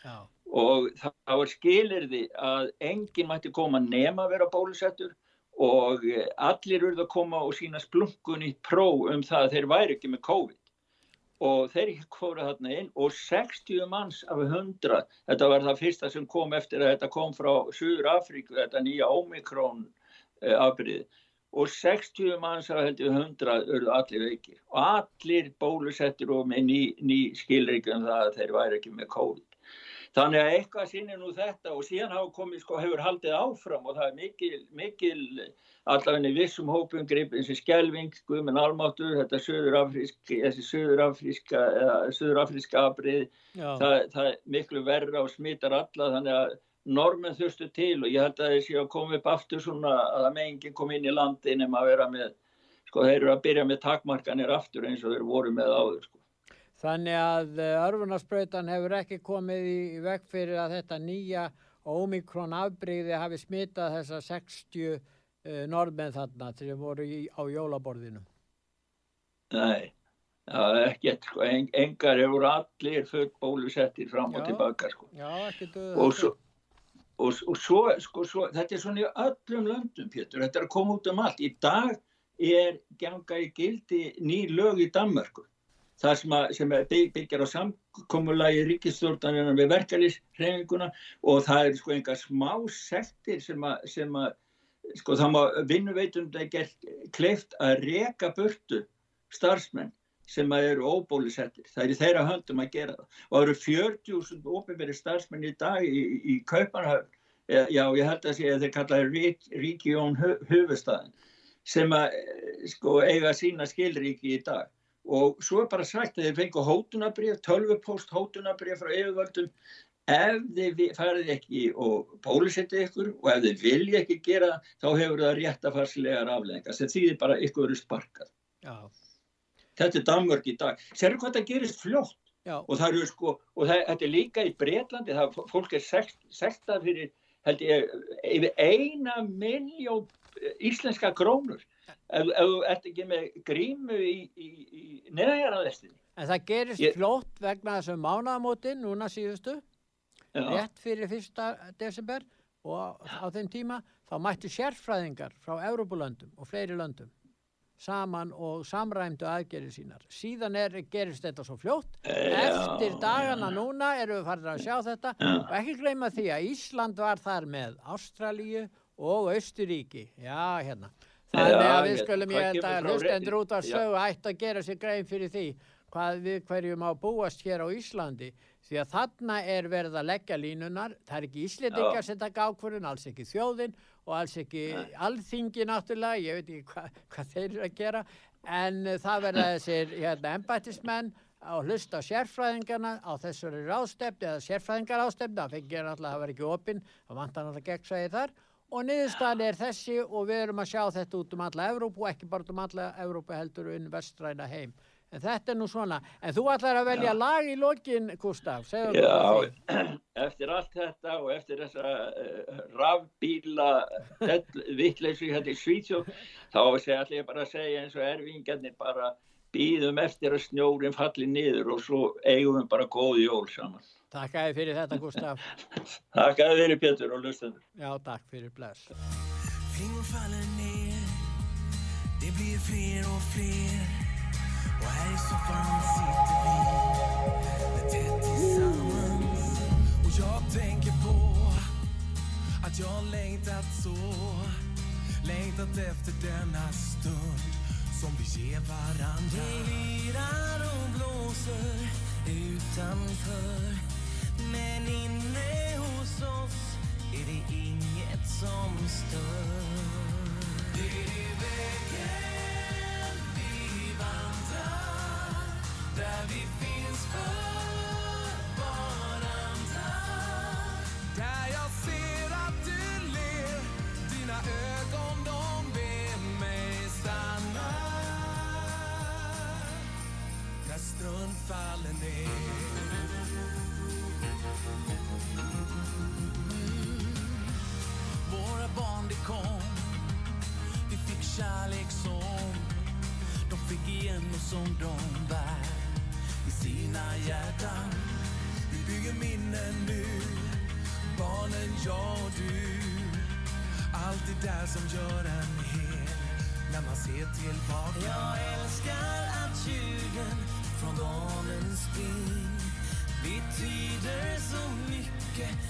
og það var skilirði að enginn mætti koma nema að vera bólusettur og allir urðu að koma og sína splunkun í pró um það að þeir væri ekki með COVID. Og þeir fóru þarna inn og 60 manns af 100, þetta var það fyrsta sem kom eftir að þetta kom frá Suður Afríku, þetta nýja Omikron uh, afbyrðið og 60 manns af heldur 100 urðu allir veikir. Og allir bólusettir og með ný, ný skilríkjum það að þeir væri ekki með COVID. Þannig að eitthvað sínir nú þetta og síðan hafa komið sko hefur haldið áfram og það er mikil, mikil allavegni vissum hópum gripin sem skelving, guðminn almáttur, þetta söðurafríska, þessi söðurafríska, afrið, það, það er miklu verra og smittar alla þannig að normen þurftu til og ég held að þessi að koma upp aftur svona að það með enginn kom inn í landin en maður vera með, sko þeir eru að byrja með takmarkanir aftur eins og þeir voru með áður sko. Þannig að eh, örfunarspröytan hefur ekki komið í vekk fyrir að þetta nýja Omikron afbreyði hafi smitað þessa 60 uh, norðmenn þarna til þeim voru í, á jólaborðinu. Nei, er ekkert sko, en, engar hefur allir fullt bólusettir fram og Já. tilbaka sko. Já, ekki duð. Og svo, og, og svo, sko, svo, þetta er svona í öllum löndum, Pétur, þetta er að koma út um allt. Í dag er ganga í gildi ný lög í Danmörku það sem, að, sem byggjar á samkomulagi ríkistjórnarinn við verkalýshreyfinguna og það er sko enga smá sektir sem að, sem að sko það má vinnuveitum er gert kleift að reka burtu starfsmenn sem að eru óbólusettir. Það er í þeirra höndum að gera það. Og það eru 40.000 óbyrferi starfsmenn í dag í, í Kaupanhöfn, já ég held að sé að þeir kallaði rík, ríkjón höfustæðin sem að sko eiga sína skilríki í dag og svo er bara sagt að þeir fengu hótunabrið, tölvupóst hótunabrið frá yfirvöldum ef þið farið ekki og bólusetja ykkur og ef þið vilja ekki gera þá hefur það réttafarslegar aflengar sem þýðir bara ykkur eru sparkað. Já. Þetta er Danmörk í dag. Serðu hvað það gerist fljótt Já. og það eru sko, og það, þetta er líka í Breitlandi, það fólk er sekt, sektað fyrir held ég yfir eina miljón íslenska krónur ef þú ert ekki með grímu í, í, í neðanjarðaðestinni. En það gerist Ég- fljótt vegna þessum mánaðamótin, núna síðustu, Já. rétt fyrir 1. desember og á þeim tíma þá mættu sérfræðingar frá Európulöndum og fleiri löndum saman og samræmdu aðgerið sínar. Síðan er, gerist þetta svo fljótt. Eftir dagana núna erum við farin að sjá þetta og ekki gleyma því að Ísland var þar með Ástralíu og Austuríki. Já, hérna. Þannig að við skulum ég kemur að hlustendur út Já. sögu ætti að gera sér grein fyrir því hvað við hverjum á búast hér á Íslandi. Því að þarna er verið að leggja línunar það er ekki Íslendingar sem taka ákvörðun alls ekki þjóðin og alls ekki alþingi náttúrulega ég veit ekki hva, hvað þeir eru að gera. En uh, það verða þessir hérna, embættismenn að hlusta á sérfræðingarna á þessari ráðstefni eða sérfræðingar ráðstefni það fengið náttúrulega að vera ekki opinn. Það vantar náttúrulega gegnsæði þar og niðurstaðan er þessi og við erum að sjá þetta út um alla Evrópu og ekki bara út um alla Evrópu heldur inn vestræna heim. En þetta er nú svona. En þú ætlar að velja lag í lokin, Gustaf. Já, eftir allt þetta og eftir þessa uh, rafbíla vittleysu hérna í Svíþjóð þá segja allir bara að segja eins og erfingarnir bara býðum eftir að snjórin falli niður og svo eigum við bara góð jól saman. Takk að þið fyrir þetta, Gustaf. Takk að þið fyrir Pétur og lustendur. Já, takk fyrir bless. Flingor faller ner Det blir fler och fler Och här i soffan sitter vi Med tätt tillsammans Och jag tänker på Att jag har längtat så Längtat efter denna stund Som vi ger varandra Det lirar och blåser utanför men inne hos oss är det inget som stör. Det är vägen vi vandrar, där vi finns för varandra. Där jag ser att du ler, dina ögon de ber mig stanna. Där snön faller några barn det kom. Vi fick kärlek som de fick igen och som de bär i sina hjärtan. Vi bygger minnen nu, barnen, jag och du. Allt det där som gör en hel när man ser tillbaka. Jag älskar att ljuden från barnens spring betyder så mycket